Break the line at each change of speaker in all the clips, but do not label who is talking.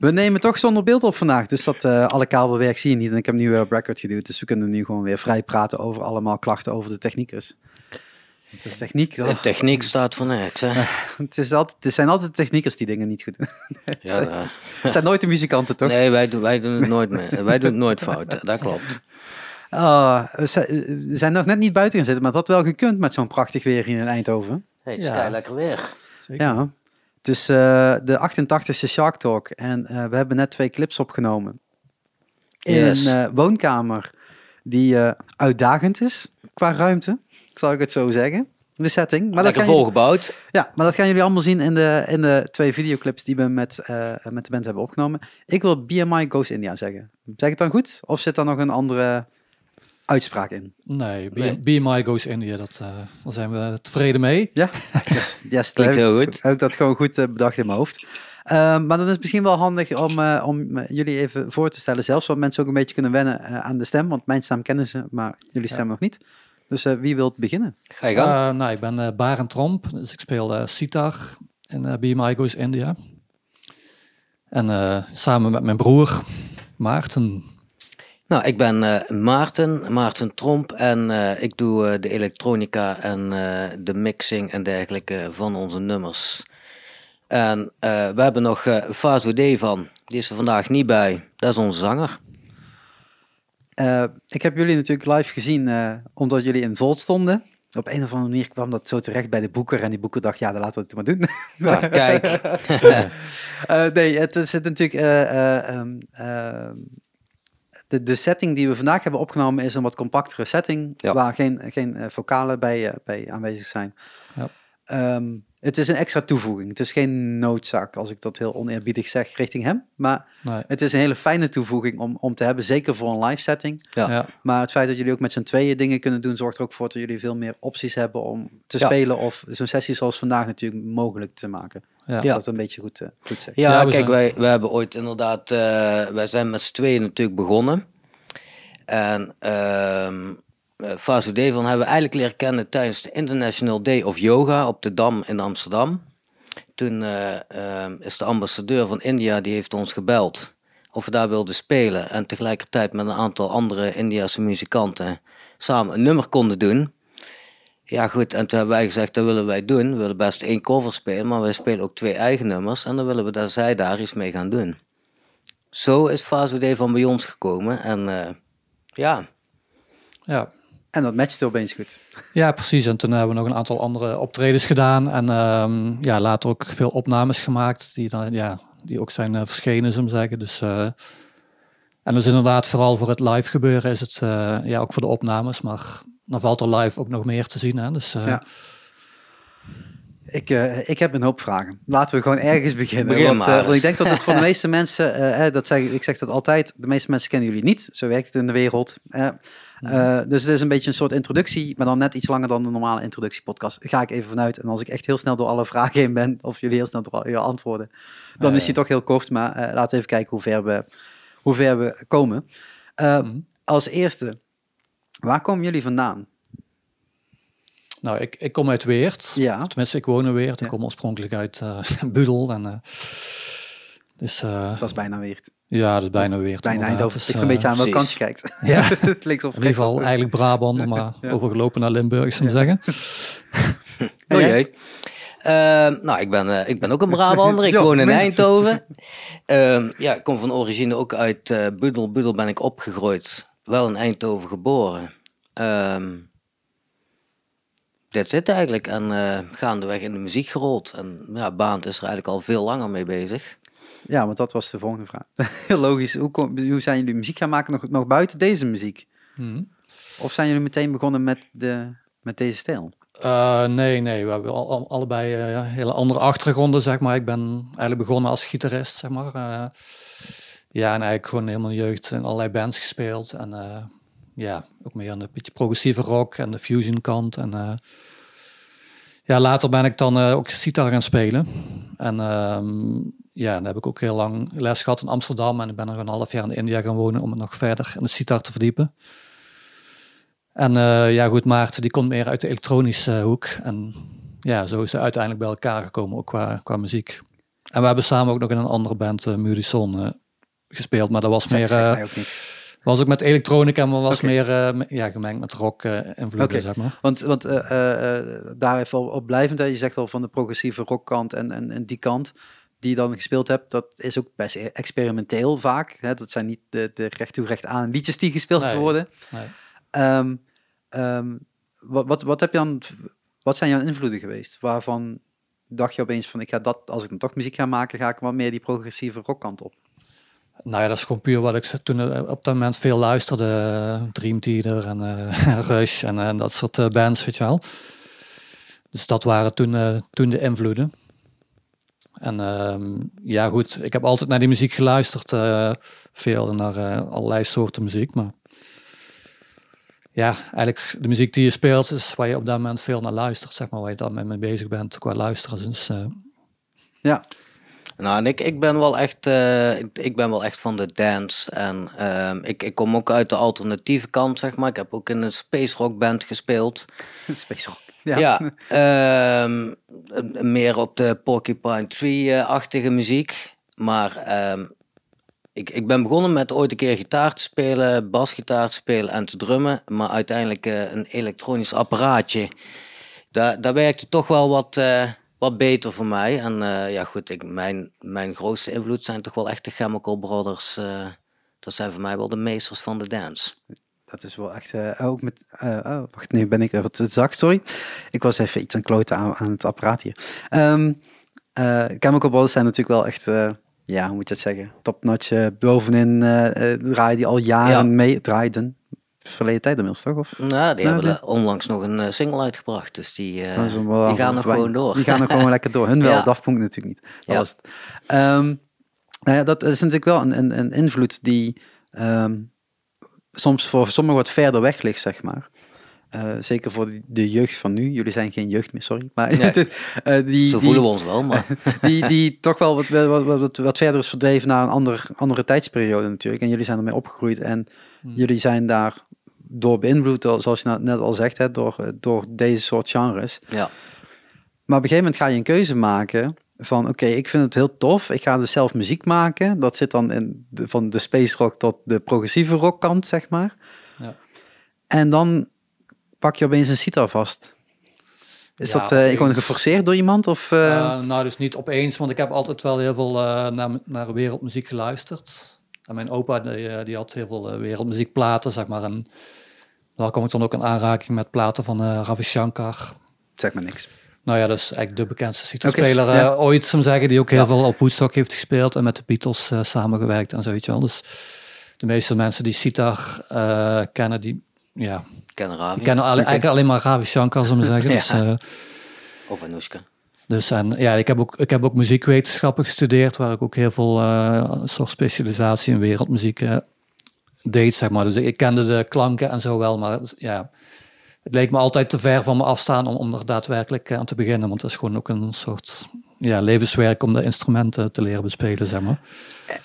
We nemen toch zonder beeld op vandaag, dus dat uh, alle kabelwerk zie je niet. En ik heb nu weer op record geduwd, dus we kunnen nu gewoon weer vrij praten over allemaal klachten over de techniekers. De techniek,
oh. De techniek staat voor niks, hè?
het, is altijd, het zijn altijd de techniekers die dingen niet goed doen. het, ja, zijn, het zijn nooit de muzikanten, toch?
Nee, wij doen, wij doen het nooit meer. wij doen het nooit fout, dat klopt.
Oh, we zijn nog net niet buiten gaan zitten, maar dat had wel gekund met zo'n prachtig weer hier in Eindhoven.
Hey, het is ja. lekker weer.
Zeker. Ja, het is uh, de 88e Shark Talk en uh, we hebben net twee clips opgenomen. In yes. een uh, woonkamer die uitdagend is qua ruimte, zal ik het zo zeggen. De setting.
Maar lekker volgebouwd.
Ja, maar dat gaan jullie allemaal zien in de, in de twee videoclips die we met, met de band hebben opgenomen. Ik wil BMI Goes India zeggen. Zeg het dan goed? Of zit daar nog een andere uitspraak in.
Nee, BMI goes India, dat, uh, daar zijn we tevreden mee.
Ja, yes, yes, Klinkt heel goed. Heb ik dat gewoon goed uh, bedacht in mijn hoofd. Uh, maar dan is het misschien wel handig om, uh, om jullie even voor te stellen, zelfs wat mensen ook een beetje kunnen wennen aan de stem, want mijn stem kennen ze, maar jullie stem nog niet. Dus wie wilt beginnen?
Ga je gang.
nou, ik ben Barend Tromp, dus ik speel sitar in BMI Goes India. En samen met mijn broer Maarten
nou, ik ben uh, Maarten, Maarten Tromp en uh, ik doe uh, de elektronica en de mixing en dergelijke van onze nummers. En we hebben nog Fazo D van, die is er vandaag niet bij, dat is onze zanger.
ik heb jullie natuurlijk live gezien omdat jullie in Volt stonden. Op een of andere manier kwam dat zo terecht bij de boeker en die boeker dacht, ja, dan laten we het maar doen.
Ja, kijk.
nee, het zit natuurlijk... Um, de, de setting die we vandaag hebben opgenomen is een wat compactere setting, waar geen, geen uh, vocalen bij, uh, bij aanwezig zijn. Ja. Um, het is een extra toevoeging. Het is geen noodzak, als ik dat heel oneerbiedig zeg, richting hem. Maar nee. het is een hele fijne toevoeging om, om te hebben, zeker voor een live setting. Ja. Maar het feit dat jullie ook met z'n tweeën dingen kunnen doen, zorgt er ook voor dat jullie veel meer opties hebben om te spelen of zo'n sessie zoals vandaag natuurlijk mogelijk te maken. Ja. Dat een beetje goed, uh, goed.
Ja, kijk, wij, wij hebben ooit inderdaad, uh, wij zijn met z'n tweeën natuurlijk begonnen. En uh, Fasu Devon hebben we eigenlijk leren kennen tijdens de International Day of Yoga op de Dam in Amsterdam. Toen uh, uh, is de ambassadeur van India, die heeft ons gebeld of we daar wilden spelen. En tegelijkertijd met een aantal andere Indiase muzikanten samen een nummer konden doen. Ja goed, en toen hebben wij gezegd, dat willen wij doen. We willen best één cover spelen, maar wij spelen ook twee eigen nummers. En dan willen we dat zij daar iets mee gaan doen. Zo is Faso van bij ons gekomen. En ja.
Ja. En dat matchte opeens goed.
Ja, precies. En toen hebben we nog een aantal andere optredens gedaan. En um, ja, later ook veel opnames gemaakt. Die, dan, ja, die ook zijn uh, verschenen, zou zeggen. Dus... Uh, en dus inderdaad, vooral voor het live gebeuren is het, uh, ja, ook voor de opnames, maar dan valt er live ook nog meer te zien. Hè? Dus, uh... ja.
Ik, uh, ik heb een hoop vragen. Laten we gewoon ergens beginnen. Begin want, uh, want, ik denk dat het voor de meeste mensen, dat zeg, ik zeg dat altijd, de meeste mensen kennen jullie niet. Zo werkt het in de wereld. Mm. dus het is een beetje een soort introductie, maar dan net iets langer dan de normale introductiepodcast. Ga ik even vanuit. En als ik echt heel snel door alle vragen heen ben, of jullie heel snel door alle antwoorden, dan is die toch heel kort. Maar laten we even kijken hoe ver we, hoe ver we komen. Mm. Als eerste, Waar komen jullie vandaan?
Nou, ik, ik kom uit Weert. Ja. Tenminste, ik woon in Weert. Ik kom oorspronkelijk uit uh, Budel. En, uh, dus, uh,
dat is bijna Weert.
Ja, dat is bijna Weert.
Bijna Eindhoven. Dus, ik een beetje aan welke kant je kijkt.
Ja. het lijkt in ieder geval eigenlijk Brabant, maar ja. overgelopen naar Limburg, zou ik zeggen.
oh jee. Uh, nou, ik ben, uh, ik ben ook een Brabander. Ik woon in Eindhoven. Uh, ja, ik kom van origine ook uit Budel. Budel ben ik opgegroeid wel in Eindhoven geboren. Um, dat zit eigenlijk. En uh, gaandeweg in de muziek gerold. En ja, Baant is er eigenlijk al veel langer mee bezig.
Ja, want dat was de volgende vraag. Heel logisch. Hoe, kom, hoe zijn jullie muziek gaan maken nog, nog buiten deze muziek? Hmm. Of zijn jullie meteen begonnen met, de, met deze stijl?
Uh, nee, nee. We hebben al, allebei uh, hele andere achtergronden, zeg maar. Ik ben eigenlijk begonnen als gitarist, zeg maar. Ja, en eigenlijk gewoon helemaal jeugd in allerlei bands gespeeld. En ja, ook meer aan de beetje progressieve rock en de fusion kant. En ja, later ben ik dan uh, ook sitar gaan spelen. En ehm, ja, dan heb ik ook heel lang les gehad in Amsterdam. En ik ben nog een half jaar in India gaan wonen om het nog verder in de sitar te verdiepen. En ja, goed, Maarten die komt meer uit de elektronische hoek. En ja, zo is ze uiteindelijk bij elkaar gekomen, ook qua, qua muziek. En we hebben samen ook nog in een andere band, uh, Murison, gespeeld. Maar dat was meer... Ook was ook met elektronica, maar was meer ja, gemengd met rock invloeden, okay. zeg maar.
Want, want daar even op, op blijvend, je zegt al van de progressieve rockkant en, en, en die kant die je dan gespeeld hebt, dat is ook best experimenteel vaak. Hè? Dat zijn niet de, de recht toe recht aan liedjes die gespeeld worden. Nee. Ehm, ehm, wat, wat, wat, heb je dan, wat zijn jouw invloeden geweest? Waarvan dacht je opeens van, ik ga dat, als ik dan toch muziek ga maken, ga ik wat meer die progressieve rockkant op?
Nou ja, dat is gewoon puur wat ik toen eh, op dat moment veel luisterde. Dream Theater en uh, Rush en, dat soort bands, weet je wel. Dus dat waren toen, toen de invloeden. En ehm, ja, goed, ik heb altijd naar die muziek geluisterd. Veel naar allerlei soorten muziek. Maar ja, eigenlijk de muziek die je speelt is waar je op dat moment veel naar luistert. Zeg maar, waar je dan mee bezig bent qua luisteren. Dus
ja. Nou, en ik, ik ben wel echt, ik, ik, ben wel echt van de dance. En ehm, ik, ik kom ook uit de alternatieve kant, zeg maar. Ik heb ook in een space rock band gespeeld.
space rock.
Ja, ja ehm, meer op de Porcupine Tree-achtige muziek. Maar ehm, ik, ik ben begonnen met ooit een keer gitaar te spelen, basgitaar te spelen en te drummen. Maar uiteindelijk uh, een elektronisch apparaatje. Daar, daar werkte toch wel wat, uh, wat beter voor mij. En uh, ja goed, ik, mijn, mijn grootste invloed zijn toch wel echt de Chemical Brothers. dat zijn voor mij wel de meesters van de dance
dat is wel echt, uh, ook met, oh, wacht, nu ben ik wat zacht, sorry. Ik was even iets aan kloten aan, aan het apparaat hier. Um, uh, Chemical Brothers zijn natuurlijk wel echt, ja, hoe moet je het zeggen, topnotch bovenin draaien die al jaren mee, draaiden. Verleden tijd inmiddels, toch? Of?
Nou, die nou, hebben onlangs nog een single uitgebracht, dus die, die gaan nog gewoon door.
Die gaan nog gewoon lekker door. Hun wel, ja. Daft natuurlijk niet. Dat ja. was het. Um, nou ja, dat is natuurlijk wel een, een, een invloed die... Um, soms voor sommigen wat verder weg ligt, zeg maar. Uh, zeker voor de jeugd van nu. Jullie zijn geen jeugd meer, sorry. Maar
nee. uh, die, Zo voelen we ons wel, maar...
die, die toch wel wat, wat, wat, wat verder is verdreven naar een ander, andere tijdsperiode natuurlijk. En jullie zijn ermee opgegroeid en hmm. jullie zijn daar door beïnvloed, zoals je net al zegt, hè, door, door deze soort genres.
Ja.
Maar op een gegeven moment ga je een keuze maken van oké, ik vind het heel tof. Ik ga dus zelf muziek maken. Dat zit dan in de, van de space rock tot de progressieve rock kant, zeg maar. Ja. En dan pak je opeens een sitar vast. Is dat uh, gewoon geforceerd door iemand? Of, uh...
nou, dus niet opeens, want ik heb altijd wel heel veel naar, naar wereldmuziek geluisterd. En mijn opa die, die had heel veel wereldmuziekplaten, zeg maar. En daar kom ik dan ook in aanraking met platen van Ravi Shankar.
Zeg maar niks.
Nou ja, dat is eigenlijk de bekendste citospeler okay, ja. uh, ooit, zou zeggen, die ook heel veel op Woodstock heeft gespeeld en met de Beatles uh, samengewerkt en zoiets. Dus de meeste mensen die sitar uh, kennen, die ja,
kennen, Ravi.
Die kennen alle, eigenlijk alleen maar Ravi Shankar, zou ik zeggen. dus,
of Anushka.
Dus en ja, ik heb ook, ik heb ook muziekwetenschappen gestudeerd, waar ik ook heel veel soort specialisatie in wereldmuziek deed, zeg maar. Dus ik kende de klanken en zo wel, maar ja, het leek me altijd te ver van me afstaan om, om er daadwerkelijk eh, aan te beginnen. Want het is gewoon ook een soort ja, levenswerk om de instrumenten te leren bespelen, zeg maar.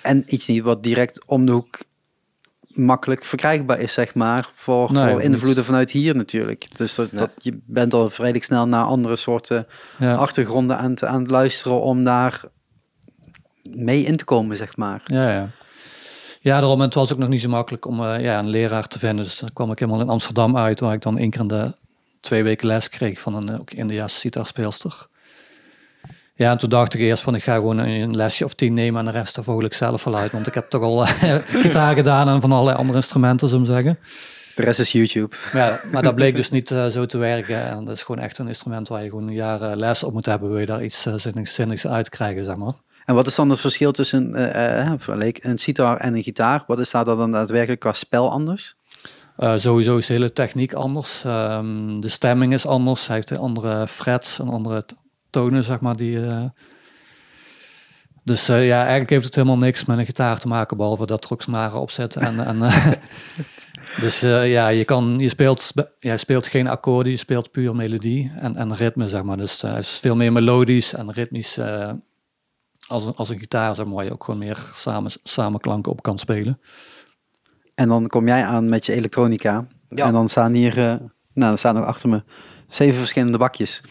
En iets niet wat direct om de hoek makkelijk verkrijgbaar is, zeg maar, voor, voor invloeden vanuit hier natuurlijk. Dus dat, dat, je bent al redelijk snel naar andere soorten achtergronden aan, te, aan het luisteren om daar mee in te komen, zeg maar.
Ja, ja. Ja, daarom. En het was ook nog niet zo makkelijk om uh, ja, een leraar te vinden. Dus dan kwam ik helemaal in Amsterdam uit, waar ik dan één keer in de twee weken les kreeg van een ook Indiaanse sitarspeelster. Ja, en toen dacht ik eerst van ik ga gewoon een lesje of tien nemen en de rest vogel ik zelf wel uit. Want ik heb toch al uh, gitaar gedaan en van allerlei andere instrumenten, zou ik zeggen.
De rest is YouTube.
Ja, maar dat bleek dus niet uh, zo te werken. En dat is gewoon echt een instrument waar je gewoon een jaar les op moet hebben. Wil je daar iets zinnigs, zinnigs uit krijgen, zeg maar.
En wat is dan het verschil tussen uh, een sitar en een gitaar? Wat is daar dan daadwerkelijk qua spel anders?
Uh, sowieso is de hele techniek anders. Um, de stemming is anders. Hij heeft andere frets en andere tonen, zeg maar. Die, dus ja, eigenlijk heeft het helemaal niks met een gitaar te maken, behalve dat er ook snaren op zitten. En, en, dus ja, je, kan, je, speelt, je speelt geen akkoorden, je speelt puur melodie en, en ritme, zeg maar. Dus het is veel meer melodisch en ritmisch als een, als een gitaar, zeg maar, waar je ook gewoon meer samen, samen klanken op kan spelen.
En dan kom jij aan met je elektronica. En dan staan hier, uh, nou, dan staan er achter me zeven verschillende bakjes.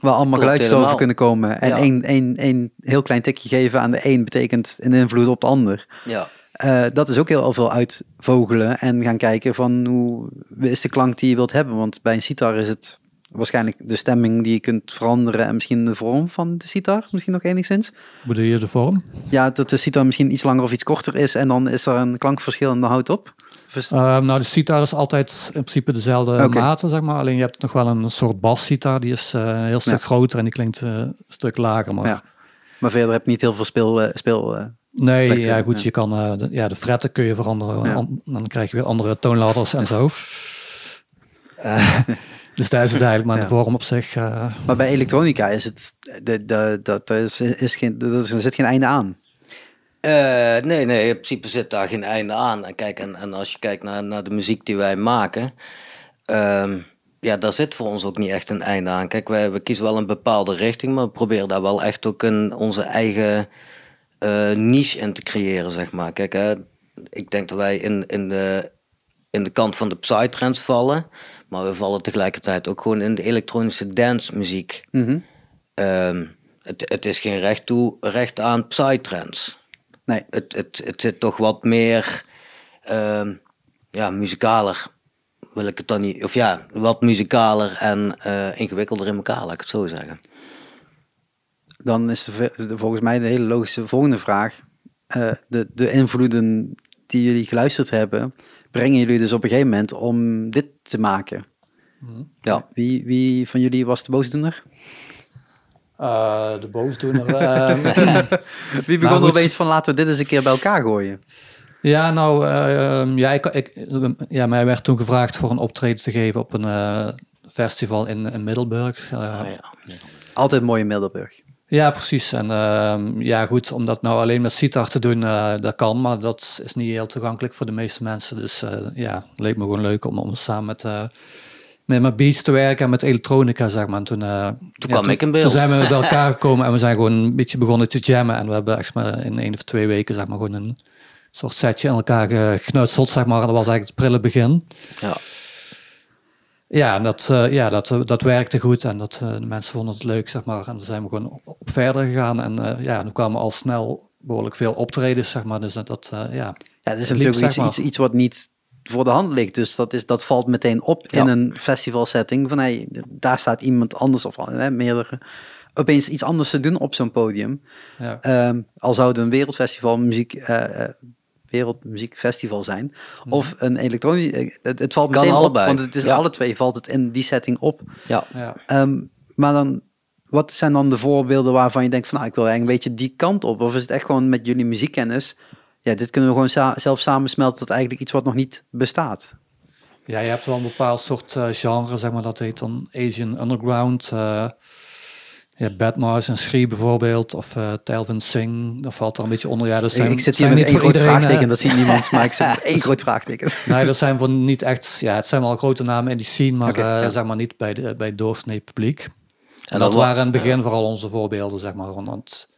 waar allemaal geluidjes over kunnen komen. En één, één, één heel klein tikje geven aan de een betekent een invloed op de ander.
Ja.
Uh, dat is ook heel veel uitvogelen en gaan kijken van hoe is de klank die je wilt hebben. Want bij een sitar is het waarschijnlijk de stemming die je kunt veranderen en misschien de vorm van de sitar, misschien nog enigszins.
Bedoel je de vorm?
Ja, dat de sitar misschien iets langer of iets korter is en dan is er een klankverschil en dan houdt op.
Uh, nou, de sitar is altijd in principe dezelfde okay. mate, zeg maar. Alleen je hebt nog wel een soort bas-sitar, die is uh, een heel stuk groter en die klinkt uh, een stuk lager. Maar, ja.
maar verder heb je niet heel veel speel... speel
nee, ja goed, je kan... de, ja, de fretten kun je veranderen. Dan krijg je weer andere toonladders en zo. Dus daar is het eigenlijk maar de vorm op zich. Uh...
Maar bij elektronica is het, de, de, dat is, is geen, er zit geen einde aan.
Uh, nee, nee, in principe zit daar geen einde aan. En kijk, en, en als je kijkt naar, naar de muziek die wij maken, uh, ja, daar zit voor ons ook niet echt een einde aan. Kijk, wij, we kiezen wel een bepaalde richting, maar we proberen daar wel echt ook een, onze eigen uh, niche in te creëren, zeg maar. Kijk, hè, ik denk dat wij in, in, de, in de kant van de psytrance vallen. Maar we vallen tegelijkertijd ook gewoon in de elektronische dance muziek. Mm het, het is geen recht toe, recht aan psytrance. Nee. Het, het, het zit toch wat meer, uh, ja, muzikaler. Wil ik het dan niet, of ja, wat muzikaler en uh, ingewikkelder in elkaar, laat ik het zo zeggen.
Dan is de, volgens mij de hele logische volgende vraag. Uh, de, de invloeden die jullie geluisterd hebben, brengen jullie dus op een gegeven moment om dit te maken. Mhm. Ja. Wie, wie van jullie was de boosdoener?
Uh, de boosdoener. Ehm.
wie begon nou, er opeens van laten we dit eens een keer bij elkaar gooien?
Ja, nou, uh, ja, ik, ik, ja, mij werd toen gevraagd voor een optreden te geven op een uh, festival in, in Middelburg. Ah,
ja. Altijd mooi in Middelburg.
Ja, precies. En uh, ja, goed, om dat nou alleen met sitar te doen, uh, dat kan, maar dat is niet heel toegankelijk voor de meeste mensen. Dus uh, ja, het leek me gewoon leuk om, om samen met, met, met beats te werken en met elektronica, zeg maar. En toen,
toen
ja,
kwam
toen,
ik in beeld.
Toen zijn we bij elkaar gekomen en we zijn gewoon een beetje begonnen te jammen. En we hebben echt maar in één of twee weken, zeg maar, gewoon een soort setje in elkaar geknutseld, zeg maar. En dat was eigenlijk het prille begin.
Ja.
Ja, dat, uh, ja dat, dat werkte goed en dat, de mensen vonden het leuk, zeg maar. En dan zijn we gewoon op, op verder gegaan. En ja, dan kwamen al snel behoorlijk veel optredens, zeg maar. Dus dat, ja...
Ja, dat is natuurlijk iets, iets, iets wat niet voor de hand ligt. Dus dat, is, dat valt meteen op ja. in een festivalsetting. Van hey, daar staat iemand anders of hè, meerdere opeens iets anders te doen op zo'n podium. Ja. Um, al zou het een wereldfestival muziek wereldmuziekfestival zijn. Mhm. Of een elektronisch. Eh, het, het valt
kan
meteen
allebei.
op, want het is alle twee valt het in die setting op.
Ja.
ja.
Um, maar dan, wat zijn dan de voorbeelden waarvan je denkt van, nou, ik wil eigenlijk een beetje die kant op? Of is het echt gewoon met jullie muziekkennis? Ja, dit kunnen we gewoon sa zelf samensmelten tot eigenlijk iets wat nog niet bestaat.
Ja, je hebt wel een bepaald soort uh, genre, zeg maar, dat heet dan Asian Underground. Uh, ja, Badmars en Schrie bijvoorbeeld, of uh, Telvin Singh, dat valt er een beetje onder. Ja, dat zijn,
ik zit hier met één groot vraagteken, dat ziet niemand, maar ik zit één groot vraagteken.
Nee, dat zijn van niet echt, ja, het zijn wel grote namen in die scene, maar okay, uh, ja. zeg maar niet bij, de, bij het doorsnee publiek. En dat, dat waren in het begin ja. vooral onze voorbeelden, zeg maar. Want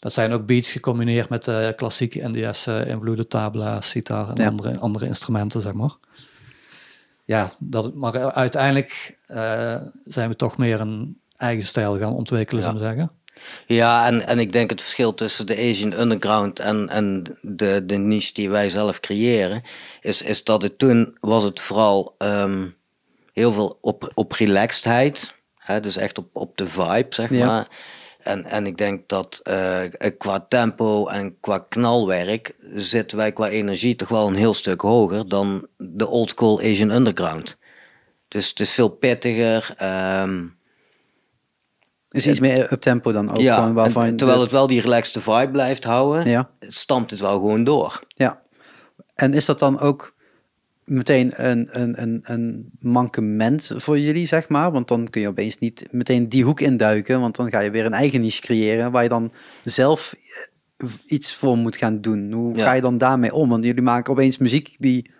dat zijn ook beats gecombineerd met uh, klassieke NDS-invloeden, tabla, sitar en ja. andere, andere instrumenten, zeg maar. Ja, dat, maar uiteindelijk zijn we toch meer een eigen stijl gaan ontwikkelen, ja. zou zeggen.
Ja, en, en ik denk het verschil tussen de Asian Underground en, en de, de niche die wij zelf creëren, is, is dat het toen was het vooral um, heel veel op, op relaxedheid. Hè, dus echt op, op de vibe, zeg ja. maar. En, en ik denk dat uh, qua tempo en qua knalwerk zitten wij qua energie toch wel een heel stuk hoger dan de old school Asian Underground. Dus het is veel pittiger. Um,
is iets meer up tempo dan ook.
Ja, waarvan en, terwijl het wel die relaxed vibe blijft houden, ja. stamt het wel gewoon door.
Ja. En is dat dan ook meteen een, een, een, een mankement voor jullie, zeg maar? Want dan kun je opeens niet meteen die hoek induiken, want dan ga je weer een eigen niche creëren waar je dan zelf iets voor moet gaan doen. Hoe ja. ga je dan daarmee om? Want jullie maken opeens muziek die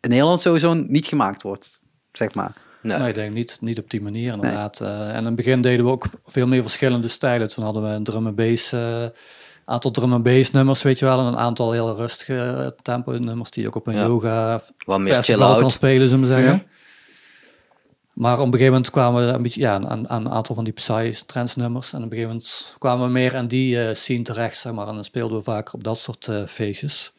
in Nederland sowieso niet gemaakt wordt, zeg maar.
Nee. nee, ik denk niet, niet op die manier inderdaad. Nee. Uh, en in het begin deden we ook veel meer verschillende stijlen. Toen hadden we een drum en bass, uh, aantal drum en bass nummers, weet je wel. En een aantal heel rustige tempo nummers die ook op een ja. yoga
Wat meer festival
kan spelen, zullen we zeggen. Ja. Maar op een gegeven moment kwamen we een beetje ja, aan, aan een aantal van die Psy nummers. En op een gegeven moment kwamen we meer aan die uh, scene terecht, zeg maar. En dan speelden we vaker op dat soort feestjes.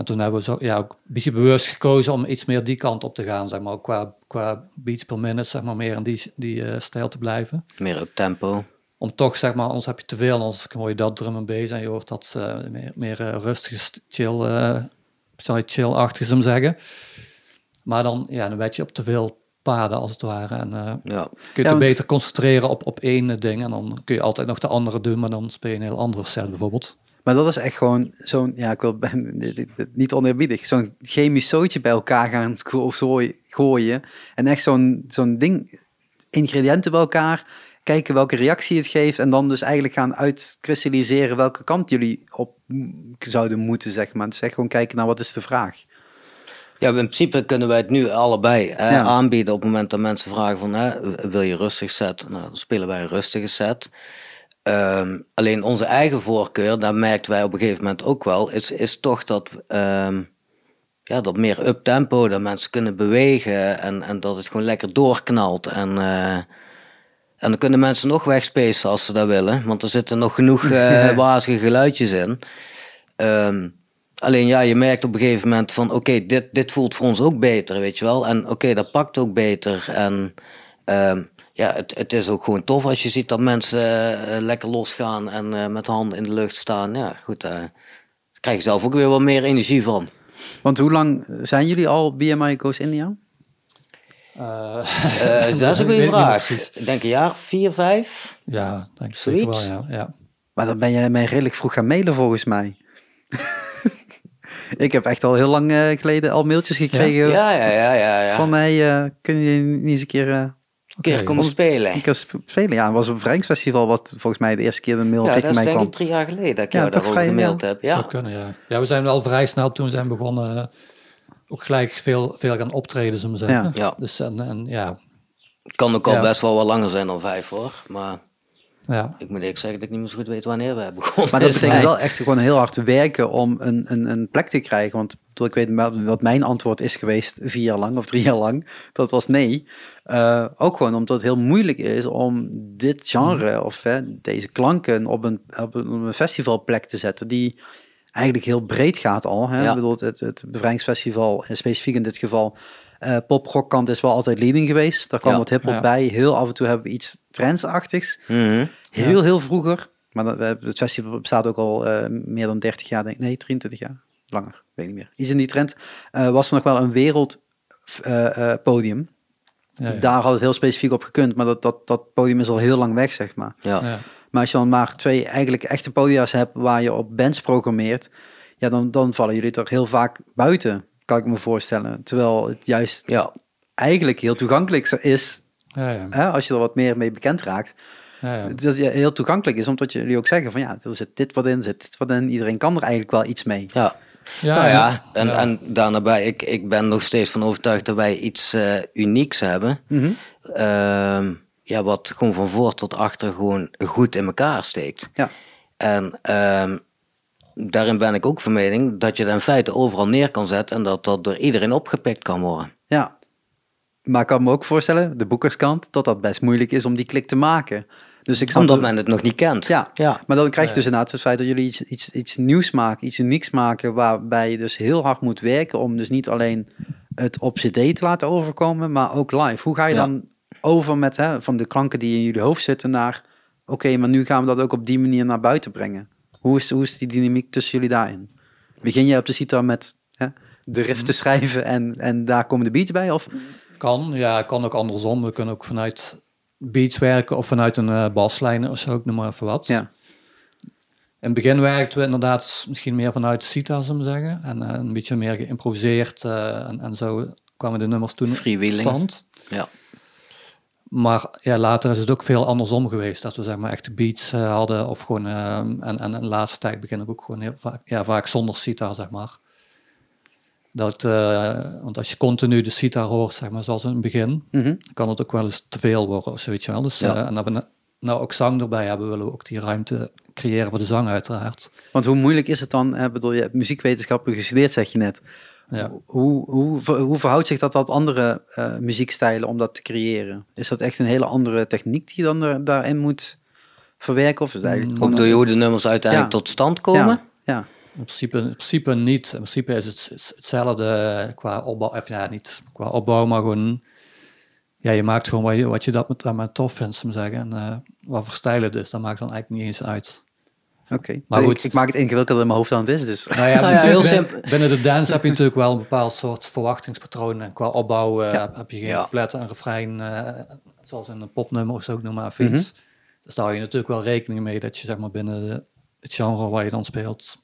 En toen hebben we zo, ja, ook een beetje bewust gekozen om iets meer die kant op te gaan, zeg maar. Qua, qua beats per minute, zeg maar, meer in die, die uh, stijl te blijven.
Meer op tempo.
Om toch, zeg maar, anders heb je te veel, anders hoor je dat drum en bass en je hoort dat meer, meer rustige, chill, chill-achtig, zou zeggen. Maar dan, ja, dan werd je op te veel paden als het ware. En uh, ja. kun je ja, beter concentreren op, op één ding. En dan kun je altijd nog de andere doen, maar dan speel je een heel andere set bijvoorbeeld.
Maar dat is echt gewoon zo'n, ja, ik wil niet oneerbiedig, zo'n chemisch zootje bij elkaar gaan gooien. En echt zo'n zo'n ding, ingrediënten bij elkaar, kijken welke reactie het geeft. En dan dus eigenlijk gaan uitkristalliseren welke kant jullie op zouden moeten, zeg maar. Dus echt gewoon kijken naar wat is de vraag.
Ja, in principe kunnen wij het nu allebei hè, aanbieden op het moment dat mensen vragen van hè, wil je rustig set? Nou, dan spelen wij een rustige set. Ehm, alleen onze eigen voorkeur, daar merkten wij op een gegeven moment ook wel, is, is toch dat, um, ja, dat meer up tempo, dat mensen kunnen bewegen en, en dat het gewoon lekker doorknalt. En, uh, en dan kunnen mensen nog wegspacen als ze dat willen, want er zitten nog genoeg uh, wazige geluidjes in. Um, Alleen ja, je merkt op een gegeven moment van oké, dit, dit voelt voor ons ook beter, weet je wel. En oké, dat pakt ook beter. En ja, het, het is ook gewoon tof als je ziet dat mensen uh, lekker losgaan en uh, met de handen in de lucht staan. Ja, goed, uh, daar krijg je zelf ook weer wat meer energie van.
Want hoe lang zijn jullie al BMI Goes India?
dat is een goede vraag. Ik denk een jaar, vier, vijf.
Ja, denk ik zeker wel, ja. ja.
Maar dan ben jij mij redelijk vroeg gaan mailen volgens mij. Ik heb echt al heel lang uh, geleden al mailtjes gekregen.
Ja, ja, ja. ja, ja.
Van mij, uh, kun je niet eens een keer...
Een keer komen spelen.
Een keer spelen, ja. Het was een Vrijheidsfestival wat volgens mij de eerste keer de mail
ja,
tegen mij kwam.
Ja, dat is drie jaar geleden dat ik jou daarover gemaild heb. Ja.
kunnen, ja. ja, we zijn wel vrij snel toen zijn begonnen ook gelijk veel, veel gaan optreden, zullen we zeggen. Ja. Dus en, en ja...
Het kan ook al best wel wat langer zijn dan vijf hoor, maar... Ja. Ik moet eerlijk zeggen dat ik niet meer zo goed weet wanneer we hebben begonnen.
Maar dat betekent wel echt gewoon heel hard werken om een, een, een plek te krijgen. Want ik weet wat mijn antwoord is geweest vier jaar lang of drie jaar lang. Dat was nee. Uh, ook gewoon omdat het heel moeilijk is om dit genre mm. of deze klanken op een, op een festivalplek te zetten. Die eigenlijk heel breed gaat al. Hè? Ja. Ik bedoel, het, het bevrijdingsfestival, specifiek in dit geval, uh, pop-rockkant is wel altijd leading geweest. Daar kwam wat hip-hop bij. Heel af en toe hebben we iets trendsachtigs. Mm Heel, heel vroeger. Maar dat, het festival bestaat ook al uh, meer dan 30 jaar, denk ik. Nee, 23 jaar. Langer, weet niet meer. Iets in die trend. Uh, was er nog wel een wereldpodium. Ja, Daar had het heel specifiek op gekund. Maar dat, dat, dat podium is al heel lang weg, zeg maar. Ja. Maar als je dan maar twee eigenlijk echte podia's hebt waar je op bands programmeert, ja, dan, dan vallen jullie toch heel vaak buiten kan ik me voorstellen. Terwijl het juist ja, eigenlijk heel toegankelijk is, ja, ja. Hè, als je er wat meer mee bekend raakt. Ja, ja. Dat het heel toegankelijk is, omdat jullie ook zeggen van ja, er zit dit wat in, zit dit wat in. Iedereen kan er eigenlijk wel iets mee.
Ja, ja, nou ja, en, ja. en daarnaarbij, ik, ik ben nog steeds van overtuigd dat wij iets uh, unieks hebben. Mm -hmm. uh, ja, wat gewoon van voor tot achter gewoon goed in elkaar steekt. Ja. En uh, daarin ben ik ook van mening dat je het in feite overal neer kan zetten en dat dat door iedereen opgepikt kan worden.
Ja, maar ik kan me ook voorstellen, de boekerskant, dat dat best moeilijk is om die klik te maken.
Dus ik Omdat men het nog niet kent.
Ja, ja. maar dan krijg je dus inderdaad het feit dat jullie iets, iets, iets nieuws maken, iets unieks maken, waarbij je dus heel hard moet werken om dus niet alleen het op cd te laten overkomen, maar ook live. Hoe ga je dan over met hè, van de klanken die in jullie hoofd zitten naar, oké, maar nu gaan we dat ook op die manier naar buiten brengen? Hoe is, hoe is die dynamiek tussen jullie daarin? Begin je op de sitar met hè, de riff te schrijven en, en daar komen de beats bij? Of?
Kan, ja, kan ook andersom. We kunnen ook vanuit beats werken of vanuit een uh, baslijn of zo, ik noem maar even wat. Ja. In het begin werkten we inderdaad misschien meer vanuit Cita, zullen we zeggen. En uh, een beetje meer geïmproviseerd uh, en, en zo kwamen de nummers toen
Freewheeling. stand. Ja.
Maar ja, later is het ook veel andersom geweest. Dat we zeg maar echt beats hadden of gewoon... Uh, en, en in de laatste tijd begin ik ook gewoon heel vaak, ja, vaak zonder sitar, zeg maar. Dat, uh, want als je continu de sitar hoort, zeg maar, zoals in het begin, mm -hmm. kan het ook wel eens te veel worden of zoiets wel. Dus, ja. en dat we nou ook zang erbij hebben, willen we ook die ruimte creëren voor de zang uiteraard.
Want hoe moeilijk is het dan, hè, bedoel je, muziekwetenschappen gestudeerd zeg je net Ja. Hoe, hoe, hoe verhoudt zich dat tot andere uh, muziekstijlen om dat te creëren? Is dat echt een hele andere techniek die je dan er, daarin moet verwerken? Of is het eigenlijk
Ook door hoe de nummers uiteindelijk tot stand komen?
Ja.
In principe, in principe niet. In principe is het hetzelfde qua opbouw, of ja, niet qua opbouw, maar gewoon, ja, je maakt gewoon wat je, wat je dat met, met tof vindt, zou zeggen. En uh, wat voor stijl het is, dat maakt dan eigenlijk niet eens uit.
Oké, maar goed. Ik, maak het ingewikkelder in mijn hoofd dan het is, dus.
Nou ja, nou ja heel simpel. Binnen de dance heb je natuurlijk wel een bepaald soort verwachtingspatroon. En qua opbouw uh, heb je geen ja. en refrein, uh, zoals in een popnummer of zo ook noem maar, mm -hmm. Dus daar hou je natuurlijk wel rekening mee dat je zeg maar binnen het genre waar je dan speelt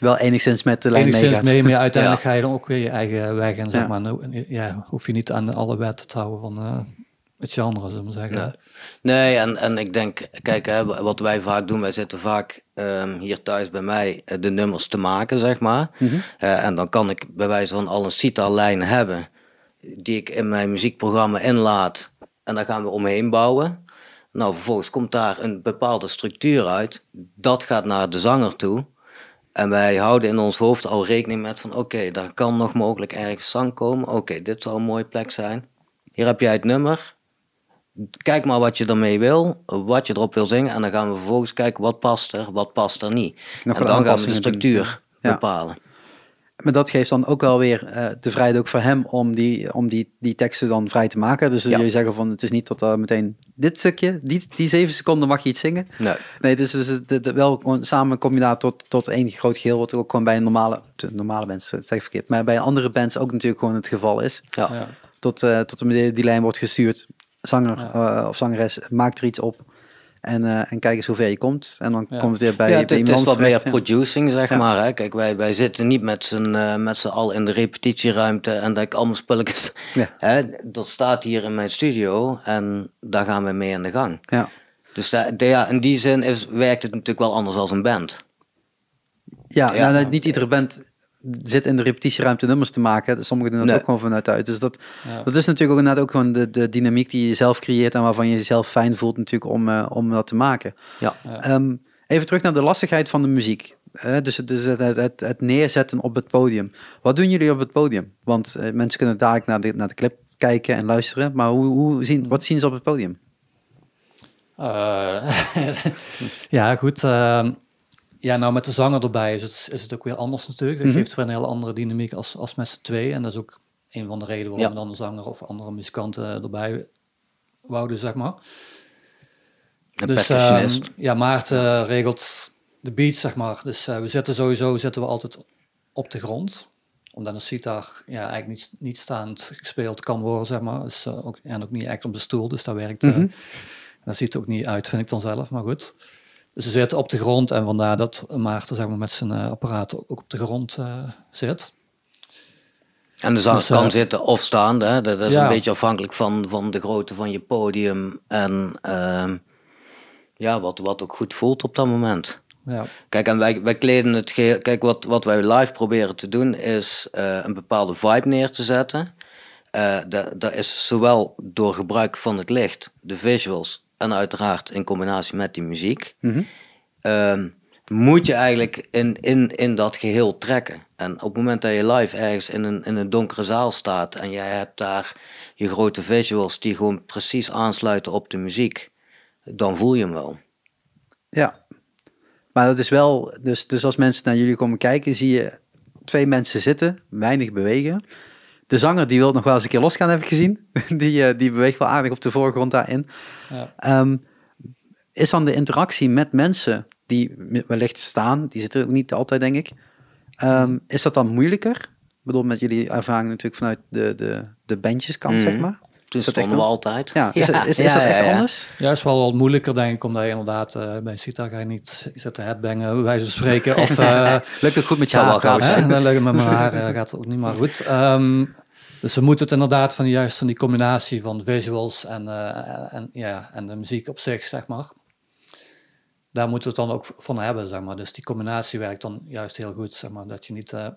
wel enigszins met de lijn
enigszins
meegaat.
mee, maar uiteindelijk ga je dan ook weer je eigen weg en zeg maar, ja, hoef je niet aan alle wetten te houden van uh, het genre, zullen we zeggen.
Nee, nee en, en ik denk, kijk, hè, wat wij vaak doen, wij zitten vaak um, hier thuis bij mij uh, de nummers te maken, zeg maar. Mm -hmm. uh, en dan kan ik bij wijze van al een CITA-lijn hebben, die ik in mijn muziekprogramma inlaat. En daar gaan we omheen bouwen. Nou, vervolgens komt daar een bepaalde structuur uit. Dat gaat naar de zanger toe. En wij houden in ons hoofd al rekening met van oké, daar kan nog mogelijk ergens zang komen. Oké, dit zou een mooie plek zijn. Hier heb jij het nummer. Kijk maar wat je ermee wil, wat je erop wil zingen. En dan gaan we vervolgens kijken wat past er, wat past er niet. en dan gaan we de structuur bepalen.
Maar dat geeft dan ook wel weer uh, de vrijheid ook voor hem om die, om die, die teksten dan vrij te maken. Dus ja. jullie zeggen van het is niet tot uh, meteen dit stukje, die, die zeven seconden mag je iets zingen. Nee, nee dus, dus de, de, wel gewoon samen kom je daar tot, tot één groot geheel, wat ook gewoon bij een normale, normale band, zeg ik verkeerd, maar bij andere bands ook natuurlijk gewoon het geval is. Ja. ja. Tot, uh, tot die, die lijn wordt gestuurd. Zanger ja. of zangeres maakt er iets op. En, uh, en kijk eens hoe ver je komt. En dan komt het weer bij, ja,
bij Het is wat meer producing, zeg maar. Hè? Kijk, wij, wij zitten niet met z'n uh, met z'n al in de repetitieruimte en dat ik allemaal spulletjes... Hè? Dat staat hier in mijn studio en daar gaan we mee aan de gang. Ja. Dus de, ja, in die zin is, werkt het natuurlijk wel anders als een band.
Ja, ja. Nou, niet iedere band zit in de repetitieruimte nummers te maken. Sommigen doen dat ook gewoon vanuit uit. Dus dat, dat is natuurlijk ook inderdaad ook gewoon de, de dynamiek die je zelf creëert en waarvan je jezelf fijn voelt natuurlijk om, uh, om dat te maken. Ja. Um, even terug naar de lastigheid van de muziek. Uh, dus dus het, het, het, neerzetten op het podium. Wat doen jullie op het podium? Want uh, mensen kunnen dadelijk naar de, naar de clip kijken en luisteren. Maar hoe, hoe zien, wat zien ze op het podium?
ja, goed. Ehm, ja, nou met de zanger erbij is het, is het ook weer anders natuurlijk. Dat mhm. geeft weer een hele andere dynamiek als, als met z'n twee. En dat is ook een van de redenen waarom dan de zanger of andere muzikanten erbij wouden, zeg maar.
Een dus, um,
ja, Maarten regelt de beat, zeg maar. Dus uh, we zitten sowieso zitten we altijd op de grond. Omdat een sitar ja, eigenlijk niet, niet staand gespeeld kan worden, zeg maar. Dus, uh, ook, en ook niet echt op de stoel, dus dat werkt... Mm -hmm. dat ziet er ook niet uit, vind ik dan zelf, maar goed. Dus ze zitten op de grond en vandaar dat Maarten zeg maar, met zijn uh, apparaat ook op de grond uh, zit.
En de zanger dus, kan uh, zitten of staan, hè? dat is ja. een beetje afhankelijk van, van de grootte van je podium en ehm, ja, wat, wat ook goed voelt op dat moment. Ja. Kijk, en wij, wij kleden het. Kijk, wat, wat wij live proberen te doen is een bepaalde vibe neer te zetten. dat is zowel door gebruik van het licht, de visuals en uiteraard in combinatie met die muziek, mm -hmm. moet je eigenlijk in, in, in dat geheel trekken. En op het moment dat je live ergens in een, in een donkere zaal staat en jij hebt daar je grote visuals die gewoon precies aansluiten op de muziek, dan voel je hem wel.
Ja, maar dat is wel, dus, dus als mensen naar jullie komen kijken, zie je twee mensen zitten, weinig bewegen. De zanger die wil nog wel eens een keer losgaan, heb ik gezien. Die, uh, die beweegt wel aardig op de voorgrond daarin. Ja. Um, is dan de interactie met mensen die wellicht staan, die zitten ook niet altijd, denk ik. Um, is dat dan moeilijker? Ik bedoel, met jullie ervaring natuurlijk vanuit de, de, de bandjeskant, mm. zeg maar.
Dus dat stonden we altijd.
Ja, is, ja, is, is, ja, dat echt anders?
Ja, is wel wat moeilijker denk ik, omdat je inderdaad uh, bij Sita ga je niet zitten headbangen, bij wijze van spreken. Of, uh,
lukt het goed met jou?
Ja, wel hè? Dan lukt het met mijn haar, uh, gaat het ook niet maar goed. Um, dus we moeten het inderdaad van juist van die combinatie van visuals en, uh, en, ja, en de muziek op zich, zeg maar. Daar moeten we het dan ook van hebben, zeg maar. Dus die combinatie werkt dan juist heel goed, zeg maar. Dat je niet uh,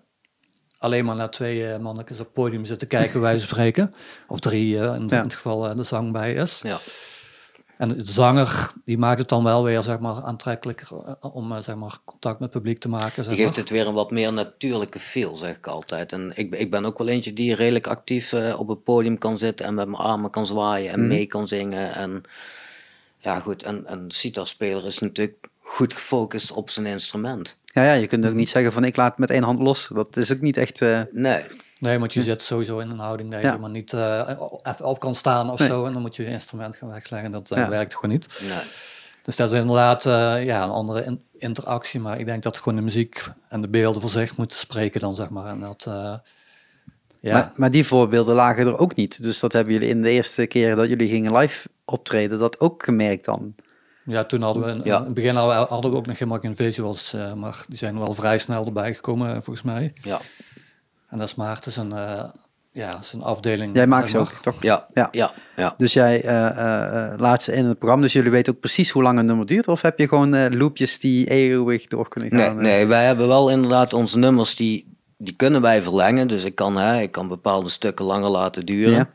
alleen maar naar twee uh, mannetjes op het podium zit te kijken, wij spreken. Of drie, in, ja. in, het geval de zang bij is. Ja. En de zanger, die maakt het dan wel weer, zeg maar, aantrekkelijker eh, om, zeg maar, contact met het publiek te maken. Zeg
geeft het weer een wat meer natuurlijke feel, zeg ik altijd. En ik, ik ben ook wel eentje die redelijk actief op het podium kan zitten en met mijn armen kan zwaaien en mhm. mee kan zingen. En ja, goed, en een sitar-speler is natuurlijk goed gefocust op zijn instrument.
Ja, ja, je kunt ook niet zeggen van ik laat met één hand los. Dat is ook niet echt... Uh...
Nee.
Nee, want je zit sowieso in een houding dat je maar niet uh, even op kan staan of zo. En dan moet je je instrument gaan wegleggen. Dat uh, werkt gewoon niet. Nee. Dus dat is inderdaad ja, een andere interactie. Maar ik denk dat gewoon de muziek en de beelden voor zich moeten spreken dan, zeg maar. En dat...
Ja. Maar, maar, die voorbeelden lagen er ook niet. Dus dat hebben jullie in de eerste keer dat jullie gingen live optreden, dat ook gemerkt dan?
Ja, toen hadden we in, ja. in het begin hadden we ook nog helemaal geen visuals, uh, maar die zijn wel vrij snel erbij gekomen volgens mij.
Ja.
En dat is Maarten zijn, uh, ja, zijn afdeling.
Jij maakt ze ook, toch?
Ja. Ja. ja. ja.
Dus jij uh, laat ze in het programma, dus jullie weten ook precies hoe lang een nummer duurt? Of heb je gewoon loopjes die eeuwig door kunnen
gaan? Nee, nee, wij hebben wel inderdaad onze nummers die die kunnen wij verlengen. Dus ik kan, hè, ik kan bepaalde stukken langer laten duren.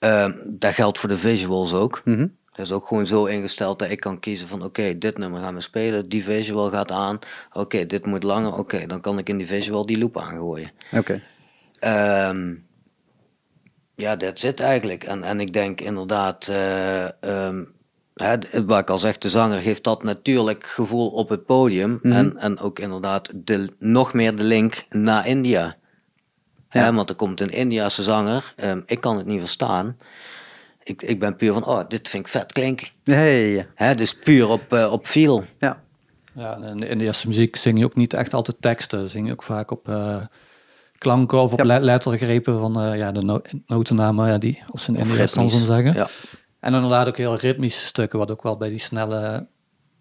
Ja. Uh, dat geldt voor de visuals ook. Mm Dat is ook gewoon zo ingesteld dat ik kan kiezen van oké, dit nummer gaan we spelen, die visual gaat aan. Oké, dit moet langer, oké, dan kan ik in die visual die loop aangooien.
Oké.
Ehm, ja, dat zit eigenlijk. En, en ik denk inderdaad, uh, hè, wat ik al zeg, de zanger geeft dat natuurlijk gevoel op het podium. Mhm. en, en ook inderdaad de, nog meer de link naar India. Ja. want er komt een Indiase zanger, um, ik kan het niet verstaan. Ik, ik ben puur van, oh, dit vind ik vet klinken.
Hey.
Hè, dus puur op, uh, op feel.
Ja.
Ja, in de Indiase muziek zing je ook niet echt altijd teksten. Zing je ook vaak op uh, klanken of op ja. lettergrepen van uh, ja, de no notennamen ja, die op zijn India's dan zeggen. Ja. En inderdaad ook heel ritmische stukken, wat ook wel bij die snelle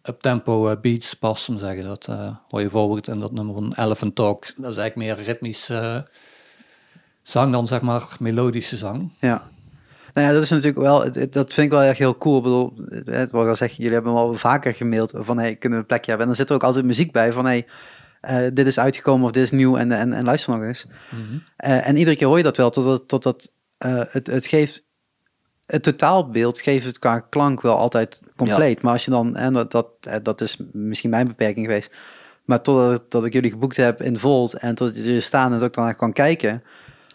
uptempo uh, beats past. Om zeggen. Dat uh, hoor je bijvoorbeeld in dat nummer van Elephant Talk. Dat is eigenlijk meer ritmische uh, zang dan zeg maar melodische zang.
Ja. Nou ja, dat is natuurlijk wel, dat vind ik wel echt heel cool. Ik bedoel, het wat ik al zeg, jullie hebben me al vaker gemaild van hey, kunnen we een plekje hebben? En dan zit er ook altijd muziek bij van hey, uh, dit is uitgekomen of dit is nieuw en, en, en luister nog eens. Mm -hmm. uh, en iedere keer hoor je dat wel, totdat, totdat uh, het, het geeft het totaalbeeld geeft het qua klank wel altijd compleet. Maar als je dan, en dat, dat, eh, dat is misschien mijn beperking geweest, maar totdat dat ik jullie geboekt heb in Volt en tot je staan en dat ik dan kan kijken,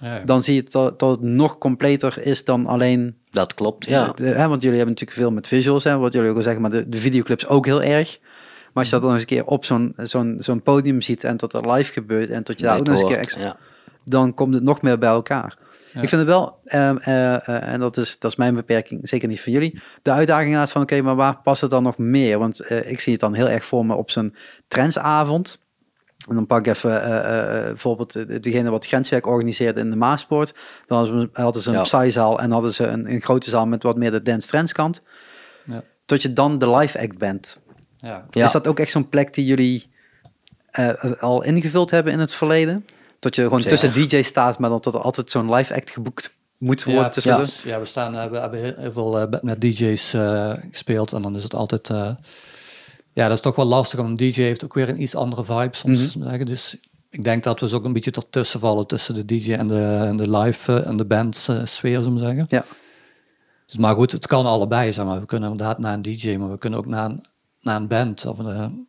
ja, dan zie je dat, dat het nog completer is dan alleen.
Dat klopt, ja.
De, hè, want jullie hebben natuurlijk veel met visuals, hè, wat jullie ook al zeggen, maar de, de videoclips ook heel erg. Maar als je dat dan eens een keer op zo'n zo'n zo'n podium ziet en tot er live gebeurt en tot je daar ook nog eens een keer extra, dan komt het nog meer bij elkaar. Ik vind het wel, uh, uh, en dat is, dat is mijn beperking, zeker niet voor jullie, de uitdaging uit van oké, maar waar past het dan nog meer? Want uh, ik zie het dan heel erg voor me op zo'n trendsavond. En dan pak ik even bijvoorbeeld degene wat grenswerk organiseerde in de Maaspoort. Dan hadden ze een ja. psyzaal en hadden ze een, een, grote zaal met wat meer de dance trends kant. Ja. Tot je dan de live act bent. Ja. Is dat ook echt zo'n plek die jullie al ingevuld hebben in het verleden? Dat je gewoon tussen DJ staat, maar dan tot er altijd zo'n live act geboekt moet worden. Ja, tussen
ja. ja we, staan, we hebben heel veel met DJ's uh, eh, gespeeld en dan is het altijd... ja, dat is toch wel lastig, want een DJ heeft ook weer een iets andere vibe soms. Mm -hmm. Dus ik denk dat we dus ook een beetje ertussen vallen tussen de DJ en de, en de live en de band sfeer, zo zeggen.
Ja.
Dus, maar goed, het kan allebei, zeg maar. We kunnen inderdaad naar een DJ, maar we kunnen ook naar een, naar een band of een,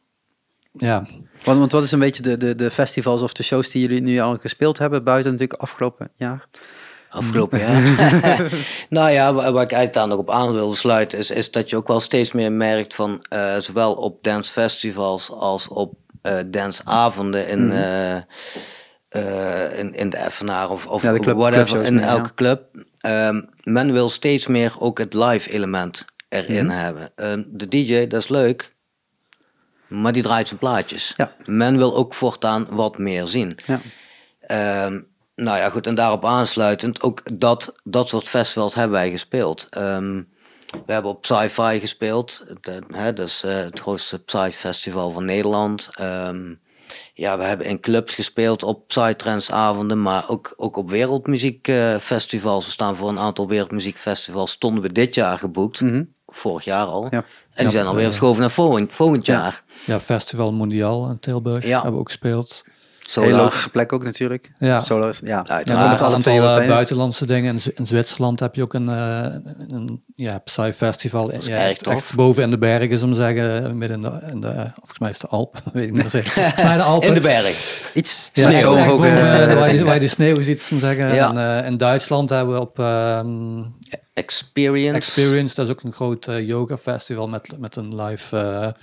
ja.
Want, want wat is een beetje de, de, de festivals of de shows die jullie nu al gespeeld hebben, buiten natuurlijk afgelopen jaar?
Afgelopen jaar. nou ja, waar, ik eigenlijk daar nog op aan wilde sluiten, is, is dat je ook wel steeds meer merkt van uh, zowel op dancefestivals als op uh, danceavonden in, mm -hmm. uh, in, in de Evenaar of, of ja, club, whatever, in elke club. Um, men wil steeds meer ook het live element erin mm -hmm. hebben. Um, de DJ, dat is leuk, maar die draait zijn plaatjes.
Ja.
Men wil ook voortaan wat meer zien.
Ja.
Um, nou ja, goed, en daarop aansluitend, ook dat, dat soort festivals hebben wij gespeeld. Um, we hebben op Sci-Fi gespeeld, de, hè, dus uh, het grootste Psy-festival van Nederland. Um, ja, we hebben in clubs gespeeld op Psytrance avonden, maar ook, ook op wereldmuziekfestivals. we staan voor een aantal wereldmuziekfestivals, stonden we dit jaar geboekt. Mm -hmm. Vorig jaar al. Ja. En die zijn alweer verschoven naar volgend, volgend jaar.
Ja, Festival Mondial in Tilburg hebben we ook gespeeld.
Solar. Heel logische plek ook natuurlijk.
Ja.
Solar is, ja.
ja, een aantal uh, buitenlandse dingen. In, in, Zwitserland heb je ook een, uh, een ja, Psy-festival. Ja, echt, echt boven in de bergen, is om zeggen. Midden in de, in de, volgens mij is de Alp. Weet ik niet
de Alpen. In de berg.
Iets ja, sneeuw. Ook,
boven, uh, waar, je, waar je de sneeuw ziet, om zeggen. Ja. En, in Duitsland hebben we op... Um,
Experience.
Experience, dat is ook een groot yoga festival met, met een live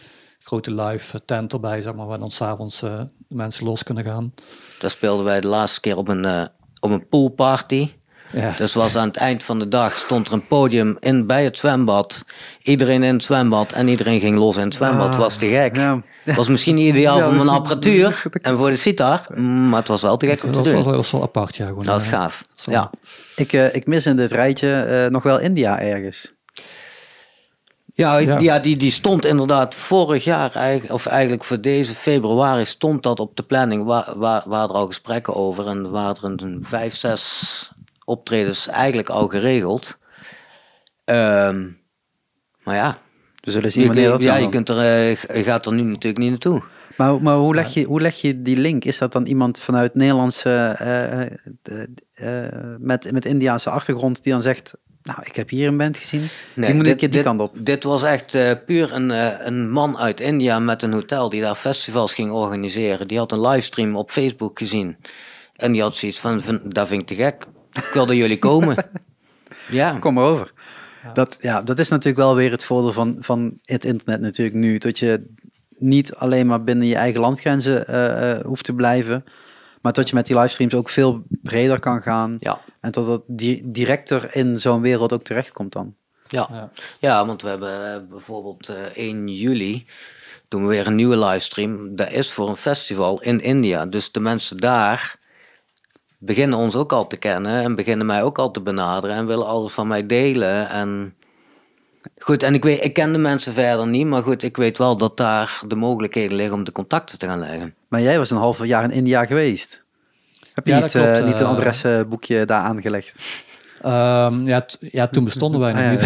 grote live tent erbij, zeg maar, waar dan s'avonds uh, mensen los kunnen gaan.
Daar speelden wij de laatste keer op een, uh, op een poolparty. Ja. Dus was aan het eind van de dag stond er een podium in, bij het zwembad. Iedereen in het zwembad en iedereen ging los in het zwembad. Ah, was te gek. Ja. Was misschien niet ideaal voor mijn apparatuur en voor de sitar, maar het was wel te gek om te doen.
Dat was wel apart, ja. Gewoon,
dat was gaaf. Ja.
Ik, uh, ik mis in dit rijtje nog wel India ergens.
Ja, ja. die, die stond inderdaad vorig jaar, eigenlijk, of eigenlijk voor deze februari, stond dat op de planning. Waar, waar, waar er al gesprekken over en waren er een vijf, zes optredens eigenlijk al geregeld. Um, maar ja.
We zullen zien wanneer dat
Ja, je, kunt er, uh, gaat er nu natuurlijk niet naartoe.
Maar, maar hoe, leg je, hoe leg je die link? Is dat dan iemand vanuit Nederlandse, uh, uh, met, met Indiaanse achtergrond die dan zegt, nou, ik heb hier een band gezien. Nee, die moet dit, ik die kant op.
Dit was echt uh, puur een, uh, een man uit India met een hotel die daar festivals ging organiseren. Die had een livestream op Facebook gezien. En die had zoiets van, van dat vind ik te gek. Ik wilde jullie komen. ja.
Kom maar over. Ja. Dat, ja, dat is natuurlijk wel weer het voordeel van, van het internet natuurlijk nu. Dat je niet alleen maar binnen je eigen landgrenzen uh, hoeft te blijven. Maar dat je met die livestreams ook veel breder kan gaan.
Ja.
En dat dat di directer in zo'n wereld ook terechtkomt dan.
Ja. ja, ja. want we hebben eh, bijvoorbeeld uh, eh, 1 juli doen we weer een nieuwe livestream. Dat is voor een festival in India. Dus de mensen daar beginnen ons ook al te kennen en beginnen mij ook al te benaderen en willen alles van mij delen. En goed, en ik, weet, ik ken de mensen verder niet, maar goed, ik weet wel dat daar de mogelijkheden liggen om de contacten te gaan leggen.
Maar jij was een half jaar in India geweest. Heb je niet, uh, niet een eh, adresboekje daar aangelegd?
Um, ja, ja, toen bestonden wij nog ah, niet.